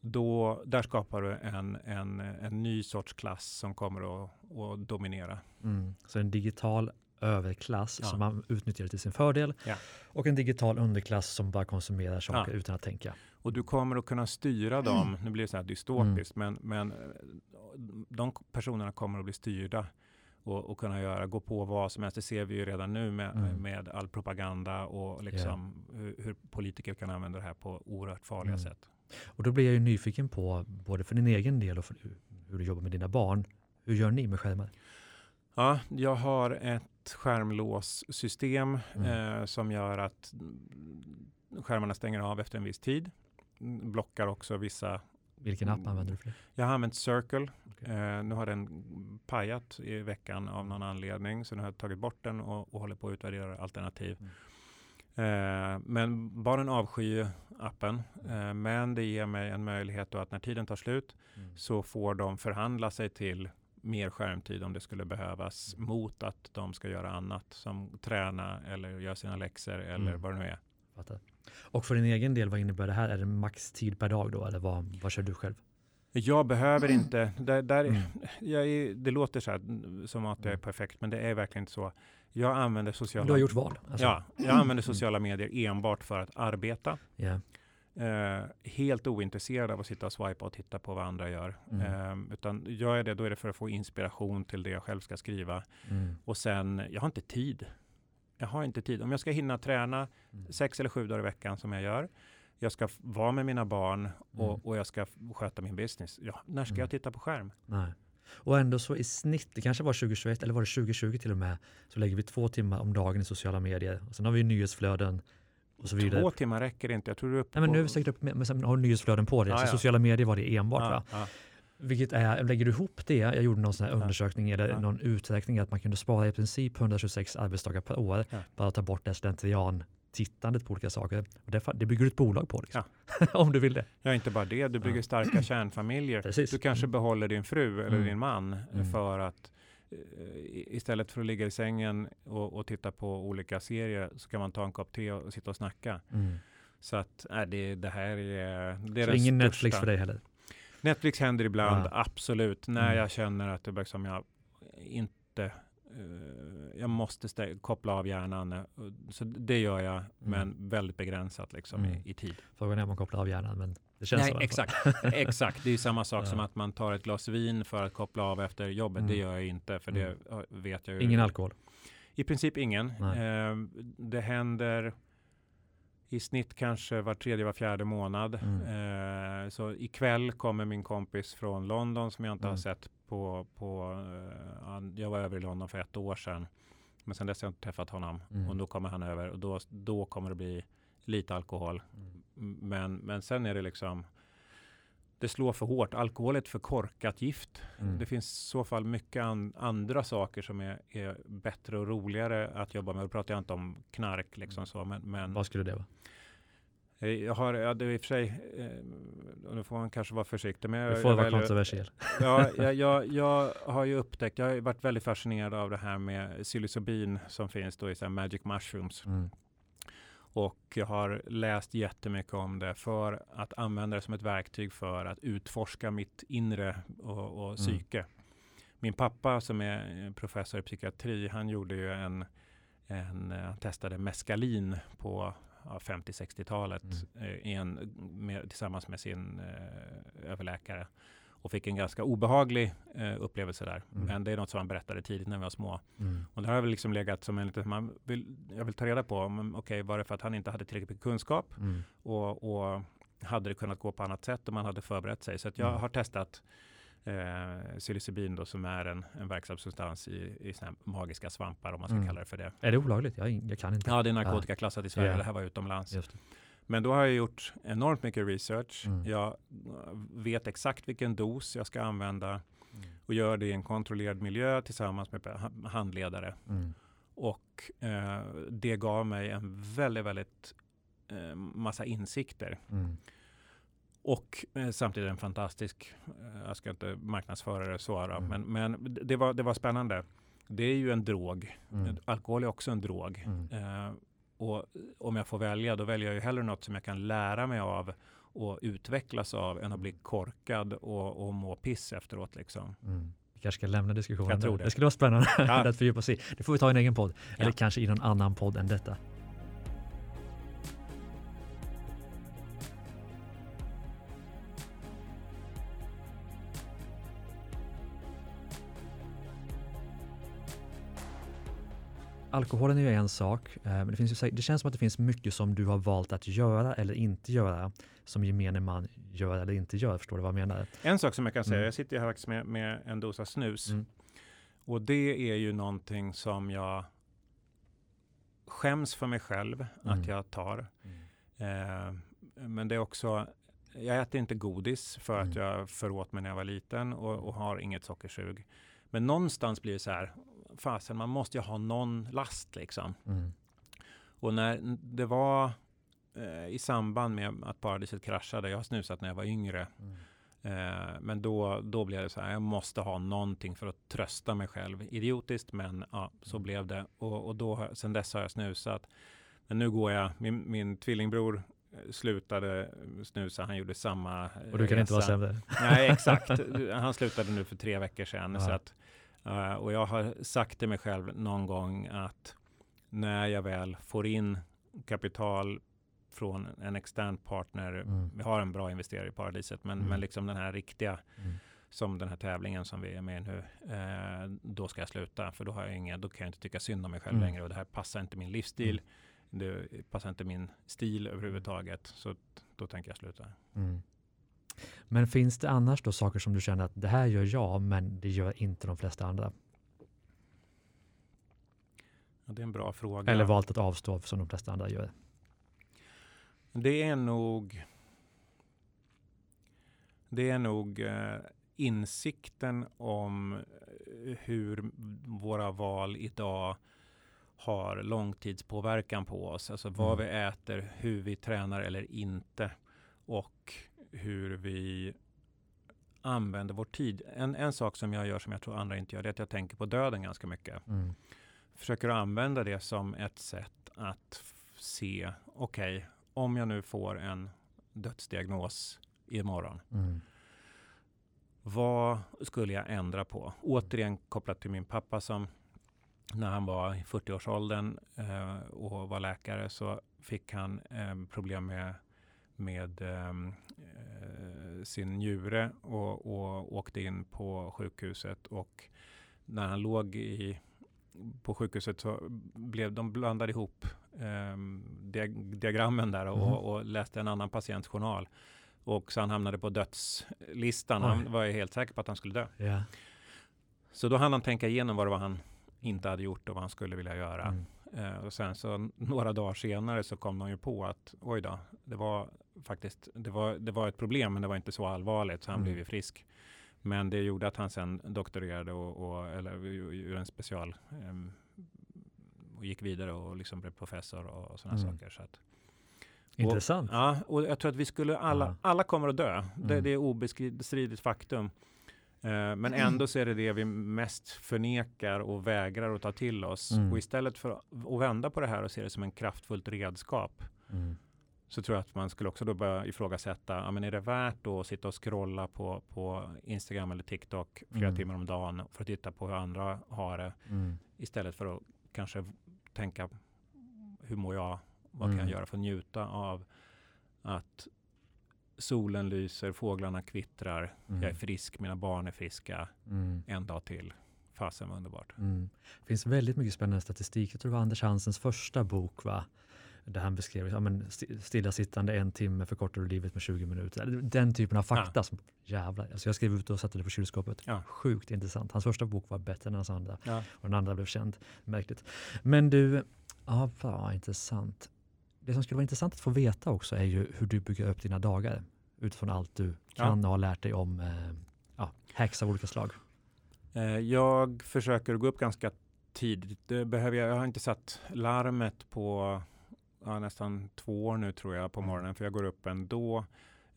Då, där skapar du en, en, en ny sorts klass som kommer att, att dominera. Mm. Så en digital överklass ja. som man utnyttjar till sin fördel ja. och en digital underklass som bara konsumerar saker ja. utan att tänka. Och du kommer att kunna styra dem, nu blir det så här dystopiskt, mm. men, men eh, de personerna kommer att bli styrda och, och, kunna göra, gå på vad som helst. Det ser vi ju redan nu med, mm. med all propaganda och liksom yeah. hur, hur, politiker kan använda det här på oerhört farliga mm. sätt. Och då blir jag ju nyfiken på, både för din egen del och för hur du jobbar med dina barn. Hur gör ni med skärmar? Ja, jag har ett skärmlåssystem mm. eh, som gör att skärmarna stänger av efter en viss tid. Blockar också vissa vilken app använder du för det? Jag har använt Circle. Okay. Eh, nu har den pajat i veckan av någon anledning, så nu har jag tagit bort den och, och håller på att utvärdera alternativ. Mm. Eh, men barnen avskyr appen, eh, men det ger mig en möjlighet att när tiden tar slut mm. så får de förhandla sig till mer skärmtid om det skulle behövas mm. mot att de ska göra annat som träna eller göra sina läxor eller mm. vad det nu är. Fattar. Och för din egen del, vad innebär det här? Är det max tid per dag då eller vad, vad kör du själv? Jag behöver inte. Där, där, mm. är, det låter så här, som att jag är mm. perfekt, men det är verkligen inte så. Jag använder sociala... Du har gjort val? Alltså. Ja, jag använder sociala medier enbart för att arbeta. Yeah. Eh, helt ointresserad av att sitta och swipa och titta på vad andra gör. Mm. Eh, utan gör jag det, då är det för att få inspiration till det jag själv ska skriva. Mm. Och sen, jag har inte tid. Jag har inte tid. Om jag ska hinna träna mm. sex eller sju dagar i veckan som jag gör. Jag ska vara med mina barn och, mm. och jag ska sköta min business. Ja, när ska jag mm. titta på skärm? Nej. Och ändå så i snitt, det kanske var 2021 eller var det 2020 till och med, så lägger vi två timmar om dagen i sociala medier. Och sen har vi nyhetsflöden och så vidare. Två timmar räcker inte. Jag tror du är uppe Nej, men nu är vi säkert upp med, men sen har nyhetsflöden på det. Ah, så ja. sociala medier var det enbart. Ah, va? Ah. Vilket är, lägger du ihop det, jag gjorde någon sån här undersökning eller ja. någon uträkning att man kunde spara i princip 126 arbetsdagar per år, ja. bara ta bort det slentrian tittandet på olika saker. Det, det bygger du ett bolag på, liksom. ja. om du vill det. Ja, inte bara det, du bygger starka kärnfamiljer. Precis. Du kanske behåller din fru eller mm. din man mm. för att istället för att ligga i sängen och, och, titta på olika serier så kan man ta en kopp te och, och sitta och snacka. Mm. Så att äh, det, det här är, det är så ingen största. Netflix för dig heller? Netflix händer ibland, ja. absolut. När mm. jag känner att det liksom jag inte uh, jag måste koppla av hjärnan. Eh, så det gör jag, mm. men väldigt begränsat liksom mm. i, i, tid. Frågan är om man kopplar av hjärnan, men det känns Nej, så. Exakt, exakt. Det är samma sak ja. som att man tar ett glas vin för att koppla av efter jobbet. Det mm. gör jag inte, för det mm. vet jag ju. Ingen alkohol? I princip ingen. Uh, det händer i snitt kanske var tredje, var fjärde månad. Mm. Eh, så ikväll kommer min kompis från London som jag inte mm. har sett på, på eh, jag var över i London för ett år sedan. Men sen dess har jag inte träffat honom mm. och då kommer han över och då, då kommer det bli lite alkohol. Mm. Men, men sen är det liksom det slår för hårt. Alkohol är ett för korkat gift. Mm. Det finns i så fall mycket an andra saker som är, är, bättre och roligare att jobba med. Då pratar jag inte om knark liksom mm. så. Men, men Vad skulle det vara? Eh, jag har, ja, det är i och för sig, eh, nu får man kanske vara försiktig med. Du får vara kontroversiell. Ja, jag, jag, jag, har ju upptäckt, jag har varit väldigt fascinerad av det här med psilocybin som finns då i så magic mushrooms. Mm. Och jag har läst jättemycket om det för att använda det som ett verktyg för att utforska mitt inre och, och mm. psyke. Min pappa som är professor i psykiatri, han gjorde ju en, en han testade meskalin på ja, 50-60-talet mm. eh, tillsammans med sin eh, överläkare och fick en ganska obehaglig eh, upplevelse där. Mm. Men det är något som han berättade tidigt när vi var små. Mm. Och det har väl liksom legat som en liten, man vill, jag vill ta reda på, okej, okay, var det för att han inte hade tillräckligt mycket kunskap mm. och, och, hade det kunnat gå på annat sätt om man hade förberett sig. Så att jag mm. har testat eh, psilocybin då, som är en, en verksam substans i, i magiska svampar om man ska mm. kalla det för det. Är det olagligt? Jag, jag kan inte. Ja, det är narkotikaklassat i Sverige. Ja. Det här var utomlands. Men då har jag gjort enormt mycket research. Mm. Jag vet exakt vilken dos jag ska använda mm. och gör det i en kontrollerad miljö tillsammans med handledare. Mm. Och eh, det gav mig en väldigt, väldigt eh, massa insikter. Mm. Och eh, samtidigt en fantastisk, eh, jag ska inte marknadsföra det så, mm. men, men det, var, det var spännande. Det är ju en drog. Mm. Alkohol är också en drog. Mm. Och om jag får välja, då väljer jag ju hellre något som jag kan lära mig av och utvecklas av än att bli korkad och, och må piss efteråt. Liksom. Mm. Vi kanske ska lämna diskussionen. Jag tror det. det skulle vara spännande ja. att fördjupa sig Det får vi ta i en egen podd. Ja. Eller kanske i någon annan podd än detta. Alkoholen är ju en sak, eh, men det, finns ju, det känns som att det finns mycket som du har valt att göra eller inte göra som gemene man gör eller inte gör. Förstår du vad jag menar? En sak som jag kan säga, mm. jag sitter här faktiskt med, med en dosa snus mm. och det är ju någonting som jag skäms för mig själv mm. att jag tar. Mm. Eh, men det är också, jag äter inte godis för att mm. jag föråt mig när jag var liten och, och har inget sockersug. Men någonstans blir det så här, fasen man måste ju ha någon last liksom. Mm. Och när det var eh, i samband med att paradiset kraschade, jag har snusat när jag var yngre, mm. eh, men då, då blev det så här, jag måste ha någonting för att trösta mig själv. Idiotiskt, men ja, så mm. blev det. Och, och då, sen dess har jag snusat. Men nu går jag, min, min tvillingbror eh, slutade snusa, han gjorde samma Och du kan resa. inte vara sämre? Nej, exakt. Han slutade nu för tre veckor sedan. Ja. Så att, uh, och jag har sagt till mig själv någon gång att när jag väl får in kapital från en extern partner. Mm. Vi har en bra investerare i paradiset, men, mm. men liksom den här riktiga mm. som den här tävlingen som vi är med i nu. Eh, då ska jag sluta för då har jag inga, då kan jag inte tycka synd om mig själv mm. längre och det här passar inte min livsstil. Mm. Det passar inte min stil överhuvudtaget. Så då tänker jag sluta. Men finns det annars då saker som du känner att det här gör jag, men det gör inte de flesta andra? Ja, det är en bra fråga. Eller valt att avstå som de flesta andra gör. Det är nog det är nog eh, insikten om eh, hur våra val idag har långtidspåverkan på oss. Alltså vad mm. vi äter, hur vi tränar eller inte och hur vi använder vår tid. En, en sak som jag gör som jag tror andra inte gör, det är att jag tänker på döden ganska mycket. Mm. Försöker använda det som ett sätt att se, okej, okay, om jag nu får en dödsdiagnos imorgon. Mm. Vad skulle jag ändra på? Återigen kopplat till min pappa som när han var i 40-årsåldern eh, och var läkare så fick han eh, problem med, med ehm, eh, sin njure och, och åkte in på sjukhuset. Och när han låg i, på sjukhuset så blev de blandade ihop eh, diagrammen där och, mm. och, läste en annan patients journal. Och så han hamnade på dödslistan. Oj. Han var ju helt säker på att han skulle dö. Yeah. Så då hann han tänka igenom vad det var han inte hade gjort och vad han skulle vilja göra. Mm. Eh, och sen så några dagar senare så kom de ju på att oj då, det var faktiskt, det var, det var ett problem men det var inte så allvarligt så han mm. blev ju frisk. Men det gjorde att han sen doktorerade och, och eller gjorde en special um, och gick vidare och liksom blev professor och sådana mm. saker. Så att, Intressant. Och, ja, och jag tror att vi skulle alla, ja. alla kommer att dö. Mm. Det, det är obestridligt faktum. Uh, men ändå så är det det vi mest förnekar och vägrar att ta till oss. Mm. Och istället för att vända på det här och se det som en kraftfullt redskap mm. så tror jag att man skulle också då börja ifrågasätta, ja, men är det värt att sitta och scrolla på, på Instagram eller TikTok flera mm. timmar om dagen för att titta på hur andra har det mm. istället för att kanske tänka hur mår jag? Vad kan jag mm. göra för att njuta av att solen lyser, fåglarna kvittrar, mm. jag är frisk, mina barn är friska, mm. en dag till. Fasen vad underbart. Mm. Det finns väldigt mycket spännande statistik. Jag tror det var Anders Hansens första bok, va? där han beskrev ja, men stillasittande en timme förkortar du livet med 20 minuter. Den typen av fakta. Ja. Som, jävlar, alltså jag skrev ut och satte det på kylskåpet. Ja. Sjukt intressant. Hans första bok var bättre än hans andra. Ja. Och den andra blev känd. Märkligt. Men du, ja, vad intressant. Det som skulle vara intressant att få veta också är ju hur du bygger upp dina dagar utifrån allt du kan och har lärt dig om eh, ja, hacks av olika slag. Eh, jag försöker gå upp ganska tidigt. Det behöver jag, jag har inte satt larmet på ja, nästan två år nu tror jag på mm. morgonen, för jag går upp ändå.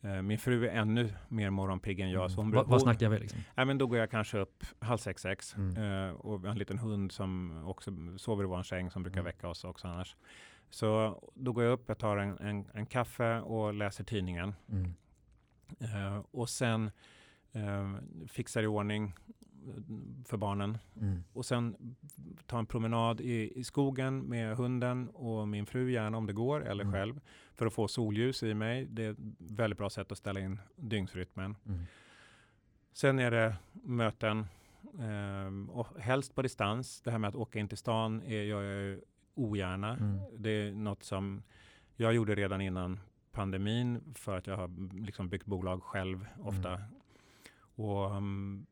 Eh, min fru är ännu mer morgonpigg än jag. Mm. Så hon, vad, vad snackar vi liksom? Ja, men då går jag kanske upp halv sex, sex. Mm. Eh, och vi har en liten hund som också sover i vår säng som brukar mm. väcka oss också annars. Så då går jag upp, jag tar en, en, en kaffe och läser tidningen. Mm. Eh, och sen eh, fixar i ordning för barnen. Mm. Och sen ta en promenad i, i, skogen med hunden och min fru gärna om det går, eller mm. själv, för att få solljus i mig. Det är ett väldigt bra sätt att ställa in dygnsrytmen. Mm. Sen är det möten, Um, och helst på distans. Det här med att åka in till stan är, gör jag ju ogärna. Mm. Det är något som jag gjorde redan innan pandemin för att jag har liksom byggt bolag själv ofta. Mm. Och, um,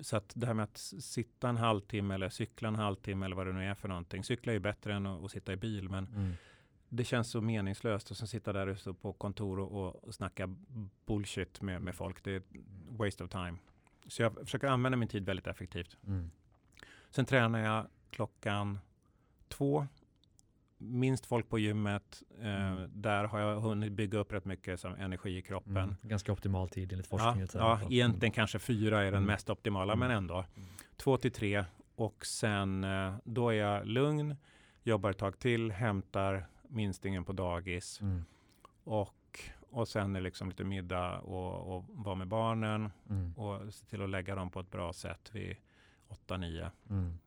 så att det här med att sitta en halvtimme eller cykla en halvtimme eller vad det nu är för någonting. Cykla är ju bättre än att, att sitta i bil men mm. det känns så meningslöst att sitta där ute på kontor och, och snacka bullshit med, med folk. Det är waste of time. Så jag försöker använda min tid väldigt effektivt. Mm. Sen tränar jag klockan två. Minst folk på gymmet. Eh, mm. Där har jag hunnit bygga upp rätt mycket som energi i kroppen. Mm. Ganska optimal tid enligt forskningen. Ja, ja egentligen kanske fyra är den mm. mest optimala, men mm. ändå. Mm. Två till tre och sen eh, då är jag lugn, jobbar ett tag till, hämtar minstingen på dagis och och sen är liksom lite middag och, och vara med barnen mm. och se till att lägga dem på ett bra sätt vid 8-9. Mm.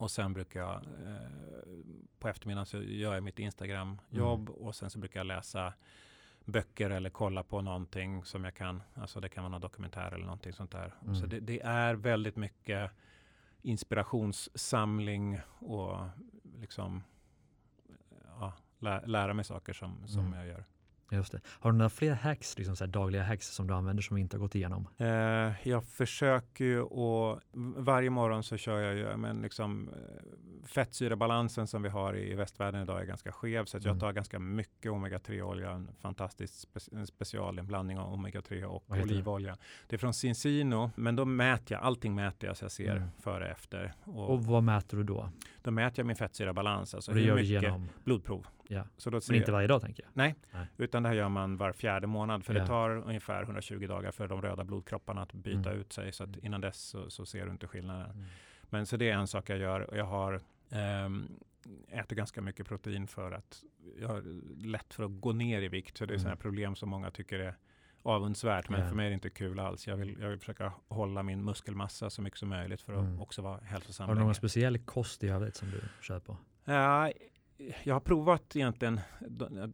Och sen brukar jag eh, på eftermiddagen så gör jag mitt Instagram-jobb mm. och sen så brukar jag läsa böcker eller kolla på någonting som jag kan. Alltså det kan vara någon dokumentär eller någonting sånt där. Mm. Så det, det, är väldigt mycket inspirationssamling och liksom ja, lä, lära mig saker som, som mm. jag gör. Just det. Har du några fler hacks, liksom så dagliga hacks som du använder som vi inte har gått igenom? Eh, jag försöker ju och varje morgon så kör jag ju, men liksom eh, fettsyrabalansen som vi har i västvärlden idag är ganska skev så att jag mm. tar ganska mycket omega-3-olja, en fantastisk spe specialinblandning av omega-3 och olivolja. Det är från Cincino, men då mäter jag, allting mäter jag så jag ser mm. före och efter. Och, och vad mäter du då? Då mäter jag min fettsyrabalans, alltså det hur mycket genom... blodprov. Ja. Så då Men inte varje dag tänker jag? Nej, Nej, utan det här gör man var fjärde månad. För ja. det tar ungefär 120 dagar för de röda blodkropparna att byta mm. ut sig. Så att mm. innan dess så, så, ser du inte skillnaden. Mm. Men så det är en sak jag gör. Jag har um, äter ganska mycket protein för att jag har lätt för att gå ner i vikt. Så det är mm. sådana problem som många tycker är avundsvärt. Men yeah. för mig är det inte kul alls. Jag vill, jag vill försöka hålla min muskelmassa så mycket som möjligt för att mm. också vara hälsosam. Har du någon speciell kost i övrigt som du på? Ja, jag har provat egentligen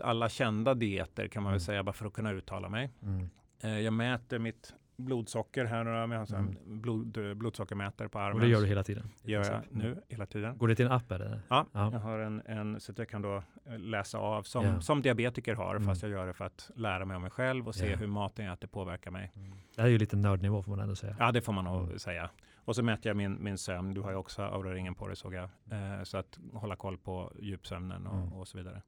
alla kända dieter kan man väl mm. säga bara för att kunna uttala mig. Mm. Eh, jag mäter mitt blodsocker här. Jag har en mm. blod, blodsockermätare på armen. Och det gör du hela tiden? gör jag nu hela tiden. Går det till en app eller? Ja, ja. jag har en, en, så att jag kan då eh, läsa av som, yeah. som diabetiker har, mm. fast jag gör det för att lära mig om mig själv och se yeah. hur maten jag äter påverkar mig. Mm. Det här är ju lite nördnivå får man ändå säga. Ja, det får man nog mm. säga. Och så mäter jag min, min sömn. Du har ju också Aura-ringen på dig såg jag. Eh, så att hålla koll på djupsömnen och, mm. och så vidare.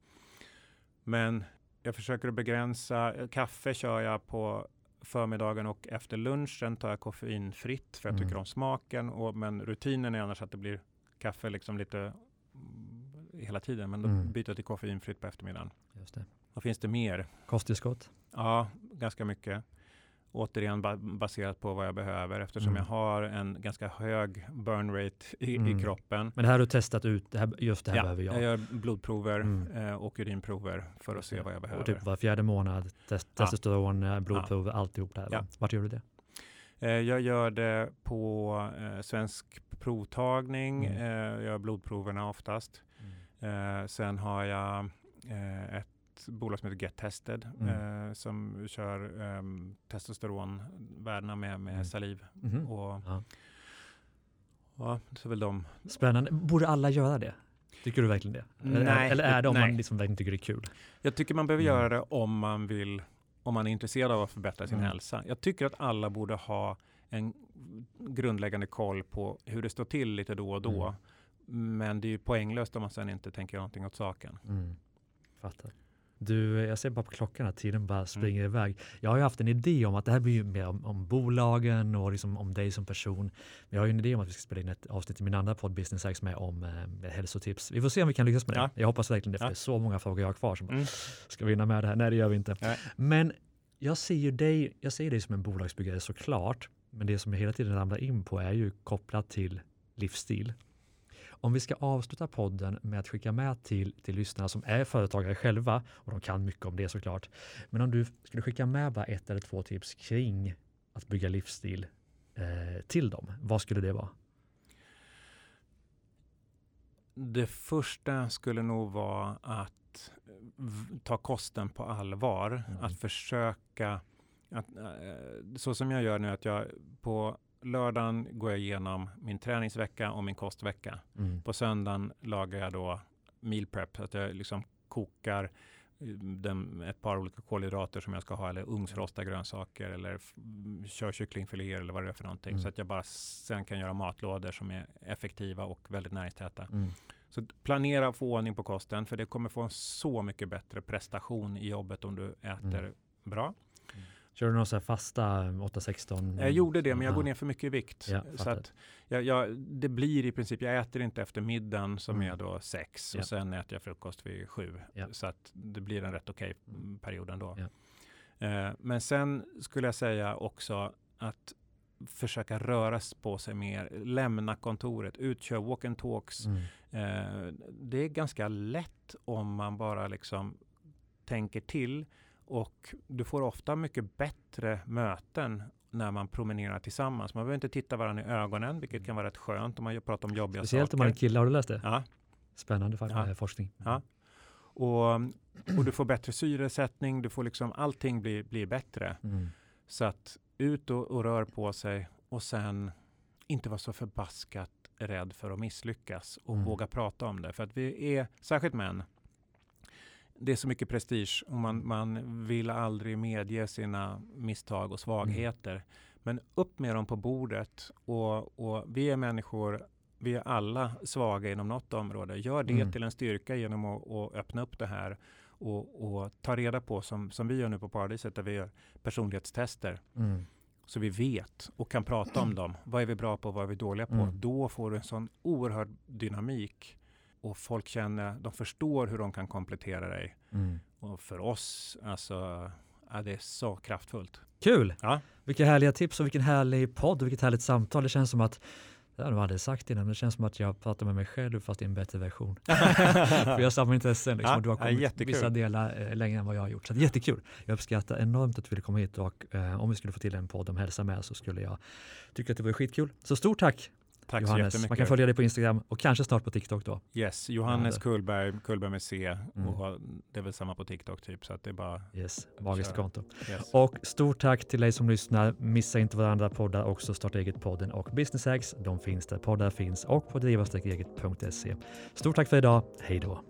Men jag försöker att begränsa. Kaffe kör jag på förmiddagen och efter lunchen tar jag koffeinfritt för jag mm. tycker om smaken. Och, men rutinen är annars att det blir kaffe liksom lite mm, hela tiden. Men då mm. byter jag till koffeinfritt på eftermiddagen. Just det. Vad finns det mer? Kosttillskott? Ja, ganska mycket återigen baserat på vad jag behöver eftersom mm. jag har en ganska hög burn rate i, mm. i, kroppen. Men det här har du testat ut, det här, just det här ja, behöver jag? jag gör blodprover mm. eh, och urinprover för att se vad jag behöver. Och typ var fjärde månad, test, testosteron, ja. blodprover, ja. alltihop det här. Ja. Vart gör du det? Eh, jag gör det på eh, Svensk provtagning, mm. eh, jag gör blodproverna oftast. Mm. Eh, sen har jag eh, ett bolag som heter Get Tested mm. eh, som kör eh, testosteronvärdena med, med mm. saliv. Mm. Och, ja. ja, så väl de. Spännande. Borde alla göra det? Tycker du verkligen det? Nej, eller är det om nej. man liksom verkligen tycker det är kul? Jag tycker man behöver mm. göra det om man vill, om man är intresserad av att förbättra sin mm. hälsa. Jag tycker att alla borde ha en grundläggande koll på hur det står till lite då och då. Mm. Men det är ju poänglöst om man sen inte tänker någonting åt saken. Mm. Fattar. Du, jag ser bara på klockan att tiden bara mm. springer mm. iväg. Jag har ju haft en idé om att det här blir mer om, om bolagen och liksom om dig som person. Men jag har ju en idé om att vi ska spela in ett avsnitt i min andra podd Business Hacks med om eh, hälsotips. Vi får se om vi kan lyckas med det. Ja. Jag hoppas verkligen det, för ja. det är så många frågor jag har kvar som mm. ska vinna med det här. Nej, det gör vi inte. Nej. Men jag ser ju dig, jag ser dig som en bolagsbyggare såklart. Men det som jag hela tiden ramlar in på är ju kopplat till livsstil. Om vi ska avsluta podden med att skicka med till, till lyssnarna som är företagare själva, och de kan mycket om det såklart, men om du skulle skicka med bara ett eller två tips kring att bygga livsstil eh, till dem, vad skulle det vara? Det första skulle nog vara att ta kosten på allvar. Mm. Att försöka, att, eh, så som jag gör nu, att jag på lördagen går jag igenom min träningsvecka och min kostvecka. Mm. På söndagen lagar jag då meal prep, så att jag liksom kokar eh, den, ett par olika kolhydrater som jag ska ha eller ugnsrosta grönsaker eller kör kycklingfiléer eller vad det är för någonting. Mm. Så att jag bara sen kan göra matlådor som är effektiva och väldigt näringstäta. Mm. Så planera och få ordning på kosten för det kommer få en så mycket bättre prestation i jobbet om du äter mm. bra. Kör du några fasta 8-16? Jag gjorde det, men jag går ner för mycket i vikt. Ja, så att jag, jag, det blir i princip, jag äter inte efter middagen som mm. är då 6 och sen äter jag frukost vid 7. Så att det blir en rätt okej okay period ändå. Eh, men sen skulle jag säga också att försöka röra på sig mer, lämna kontoret, utkör walk and talks. Mm. Eh, det är ganska lätt om man bara liksom tänker till och du får ofta mycket bättre möten när man promenerar tillsammans. Man behöver inte titta varandra i ögonen, vilket kan vara rätt skönt om man pratar om jobbiga Speciellt saker. om man är kille, har du läst det? Ja. Spännande ja. forskning. Ja. Och, och du får bättre syresättning, du får liksom allting blir, blir bättre. Mm. Så att ut och, och, rör på sig och sen inte vara så förbaskat rädd för att misslyckas och mm. våga prata om det. För att vi är, särskilt män, det är så mycket prestige och man, man vill aldrig medge sina misstag och svagheter. Mm. Men upp med dem på bordet och, och, vi är människor, vi är alla svaga inom något område. Gör det mm. till en styrka genom att, att, öppna upp det här och, och, ta reda på, som, som vi gör nu på Paradiset, där vi gör personlighetstester. Mm. Så vi vet och kan prata om dem. Vad är vi bra på? Vad är vi dåliga på? Mm. Då får du en sån oerhörd dynamik och folk känner, de förstår hur de kan komplettera dig. Mm. Och för oss, alltså, ja, det är så kraftfullt. Kul! Ja. Vilka härliga tips och vilken härlig podd och vilket härligt samtal. Det känns som att det har jag aldrig sagt innan, men det känns som att jag pratar med mig själv fast i en bättre version. För jag har samma intressen liksom, ja, du har kommit ja, vissa delar eh, längre än vad jag har gjort. Så jättekul. Jag uppskattar enormt att du ville komma hit och eh, om vi skulle få till en podd om hälsa med så skulle jag tycka att det var skitkul. Så stort tack Tack Johannes. så jättemycket. Man kan följa dig på Instagram och kanske snart på TikTok då. Yes, Johannes ja, Kullberg, Kullberg med C mm. och det är väl samma på TikTok typ så att det är bara Yes, magiskt konto. Yes. Och stort tack till dig som lyssnar. Missa inte varandra poddar också Starta eget-podden och Business Hacks. De finns där poddar finns och på driva Stort tack för idag. Hej då!